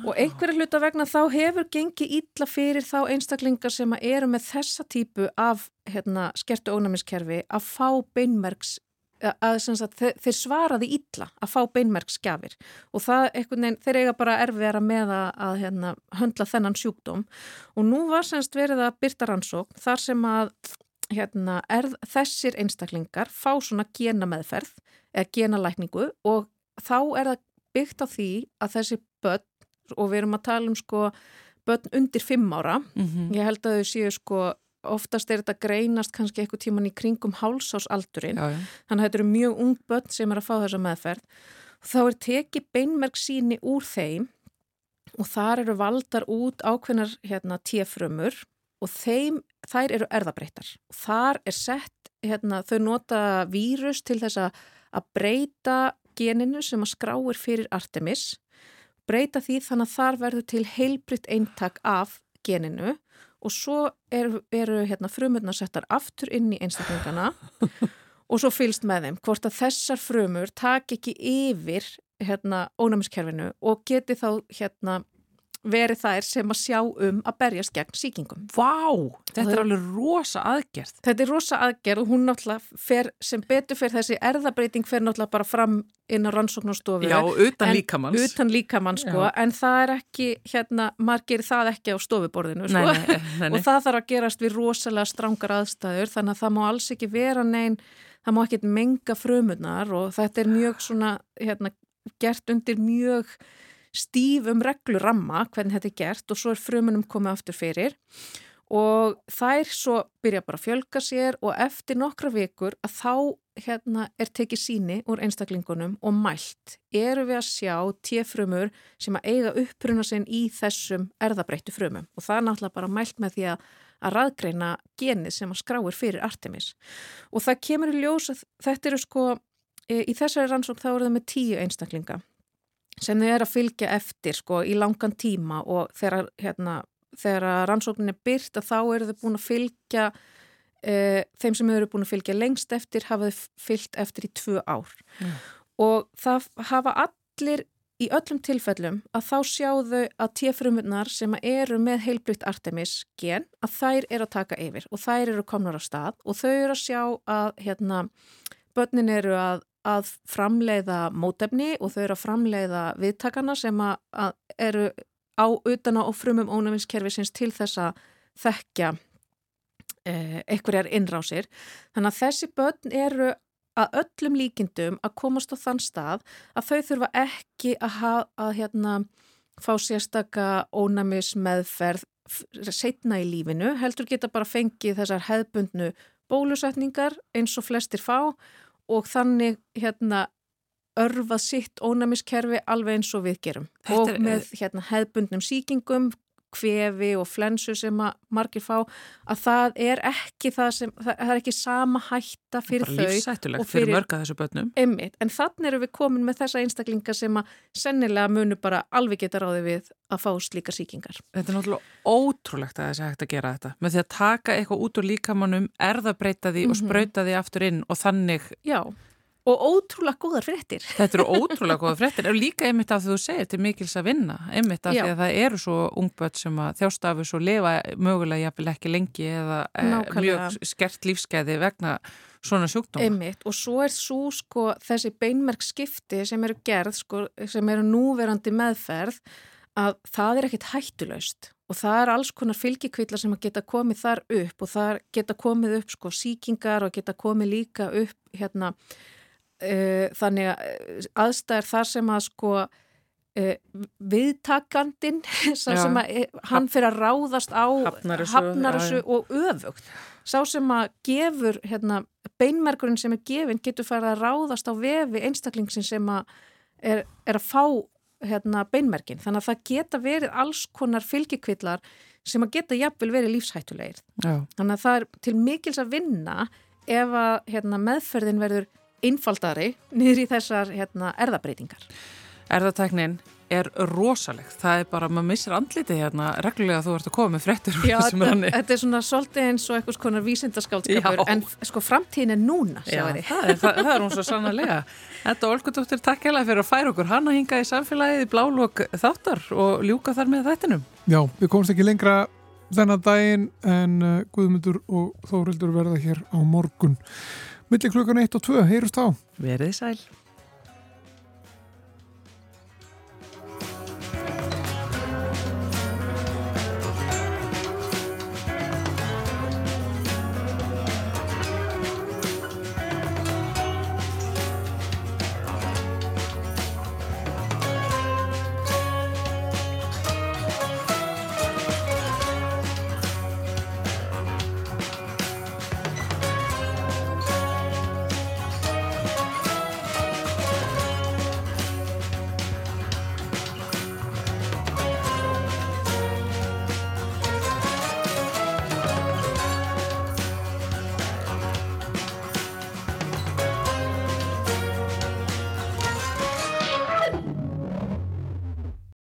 Og einhverja hluta vegna þá hefur gengið illa fyrir þá einstaklingar sem eru með þessa típu af hérna, skertu ónæmiskerfi að fá beinmerks, að, að þeir svaraði illa að fá beinmerksgjafir og það veginn, þeir eiga bara erfiðara með að, að hérna, höndla þennan sjúkdóm. Og nú var semst verið að byrta rannsók þar sem að hérna, er, þessir einstaklingar fá svona gena meðferð eða gena lækningu og þá er það byggt á því að þessi börn, og við erum að tala um sko börn undir fimm ára, mm -hmm. ég held að þau séu sko oftast er þetta greinast kannski eitthvað tíman í kringum hálsásaldurinn, já, já. þannig að þetta eru mjög ung börn sem er að fá þessa meðferð þá er tekið beinmerk síni úr þeim og þar eru valdar út ákveðnar hérna tíafrömmur og þeim, þær eru erðabreittar og þar er sett, hérna, þau nota vírus til þess að breyta geninu sem að skráir fyrir Artemis, breyta því þannig að þar verður til heilbritt eintak af geninu og svo eru, eru hérna, frumurna settar aftur inn í einstaklingana og svo fylst með þeim hvort að þessar frumur tak ekki yfir hérna, ónæmiskerfinu og geti þá hérna verið þær sem að sjá um að berjast gegn síkingum. Vá, þetta er alveg rosa aðgerð. Þetta er rosa aðgerð og hún náttúrulega fer, sem betur fyrir þessi erðabreiting fer náttúrulega bara fram inn á rannsóknarstofu. Já, utan líkamanns. Utan líkamanns, sko, Já. en það er ekki, hérna, margir það ekki á stofuborðinu, sko. Nei, nei, nei, og það þarf að gerast við rosalega strángar aðstæður, þannig að það má alls ekki vera neinn, það má ekki menga frumunar og þetta er mjög svona, hérna, gert undir mjög stífum regluramma hvernig þetta er gert og svo er frumunum komið aftur fyrir. Og þær svo byrja bara að fjölga sér og eftir nokkra vikur að þá hérna er tekið síni úr einstaklingunum og mælt eru við að sjá tjefrumur sem að eiga uppruna sinn í þessum erðabreittu frumum. Og það er náttúrulega bara mælt með því að að raðgreina genið sem að skráir fyrir Artemis. Og það kemur í ljós að þetta eru sko e, í þessari rannsók þá eru það með tíu einstaklinga sem þau eru að fylgja eftir sko í langan tíma og þegar, hérna, þegar rannsóknin er byrt að þá eru þau búin að fylgja e, þeim sem eru búin að fylgja lengst eftir hafa þau fylgt eftir í tvö ár mm. og það hafa allir í öllum tilfellum að þá sjáðu að T-frumunar sem eru með heilbrygt Artemis gen að þær eru að taka yfir og þær eru komnar á stað og þau eru að sjá að hérna, börnin eru að, að framleiða mótefni og þau eru að framleiða viðtakana sem að, eru á utana og frumum ónæfinskerfisins til þess að þekkja eh, einhverjar innrásir. Þannig að þessi börn eru að öllum líkindum að komast á þann stað að þau þurfa ekki að, að hérna, fá sérstaka ónæmis meðferð setna í lífinu, heldur geta bara fengið þessar hefðbundnu bólusetningar eins og flestir fá og þannig hérna örfað sitt ónæmiskerfi alveg eins og við gerum. Þetta og með hérna, hefðbundnum síkingum kvefi og flensu sem að margir fá að það er ekki það sem, það er ekki sama hætta fyrir þau. Lífsættulegt fyrir, fyrir mörga þessu börnum. Emmitt, en þannig eru við komin með þessa einstaklinga sem að sennilega munu bara alveg geta ráði við að fá slíka síkingar. Þetta er náttúrulega ótrúlegt að þessi hægt að gera þetta. Með því að taka eitthvað út úr líkamannum, erðabreita því mm -hmm. og mhm. spröyta því aftur inn og þannig... Já og ótrúlega góðar fréttir. Þetta eru ótrúlega góðar fréttir og líka einmitt af því þú segir til mikils að vinna einmitt af Já. því að það eru svo ungböld sem að þjástafus og lifa mögulega jafnvel ekki lengi eða eh, Nákvæmlega. mjög skert lífskeiði vegna svona sjúkdóma. Einmitt og svo er svo sko þessi beinmerkskipti sem eru gerð sko sem eru núverandi meðferð að það er ekkit hættulaust og það er alls konar fylgikvillar sem að geta komið þar upp og það geta komið upp sko síkingar og geta komið líka upp hérna Uh, þannig að eh, aðstæðar þar sem að sko uh, viðtakandin sem að hann fyrir að ráðast á hafnarissu og öfugt. Sá sem að gefur hérna, beinmerkurinn sem er gefin getur farið að ráðast á vefi einstaklingsinn sem að er, er að fá hérna, beinmerkin. Þannig að það geta verið alls konar fylgikvillar sem að geta jafnvel verið lífshættulegir. Já. þannig að það er til mikils að vinna ef að hérna, meðferðin verður einfaldari niður í þessar hérna, erðabreitingar. Erðateknin er rosalegt. Það er bara, maður missir andlitið hérna reglulega að þú ert að koma með frettir. Já, þetta, er svona svolítið eins og eitthvað konar vísindaskálskapur, en sko framtíðin er núna, sjáu því. Það er, það, það er hún svo sannarlega. Þetta Olgudóttir, takk hella fyrir að færa okkur hann að hinga í samfélagið í blálokk þáttar og ljúka þar með þættinum. Já, við komumst ekki lengra þennan daginn en uh, Guðmundur og Þórildur verða hér á morgun. Millir klukkan 1 og 2, heyrust þá. Verðið sæl.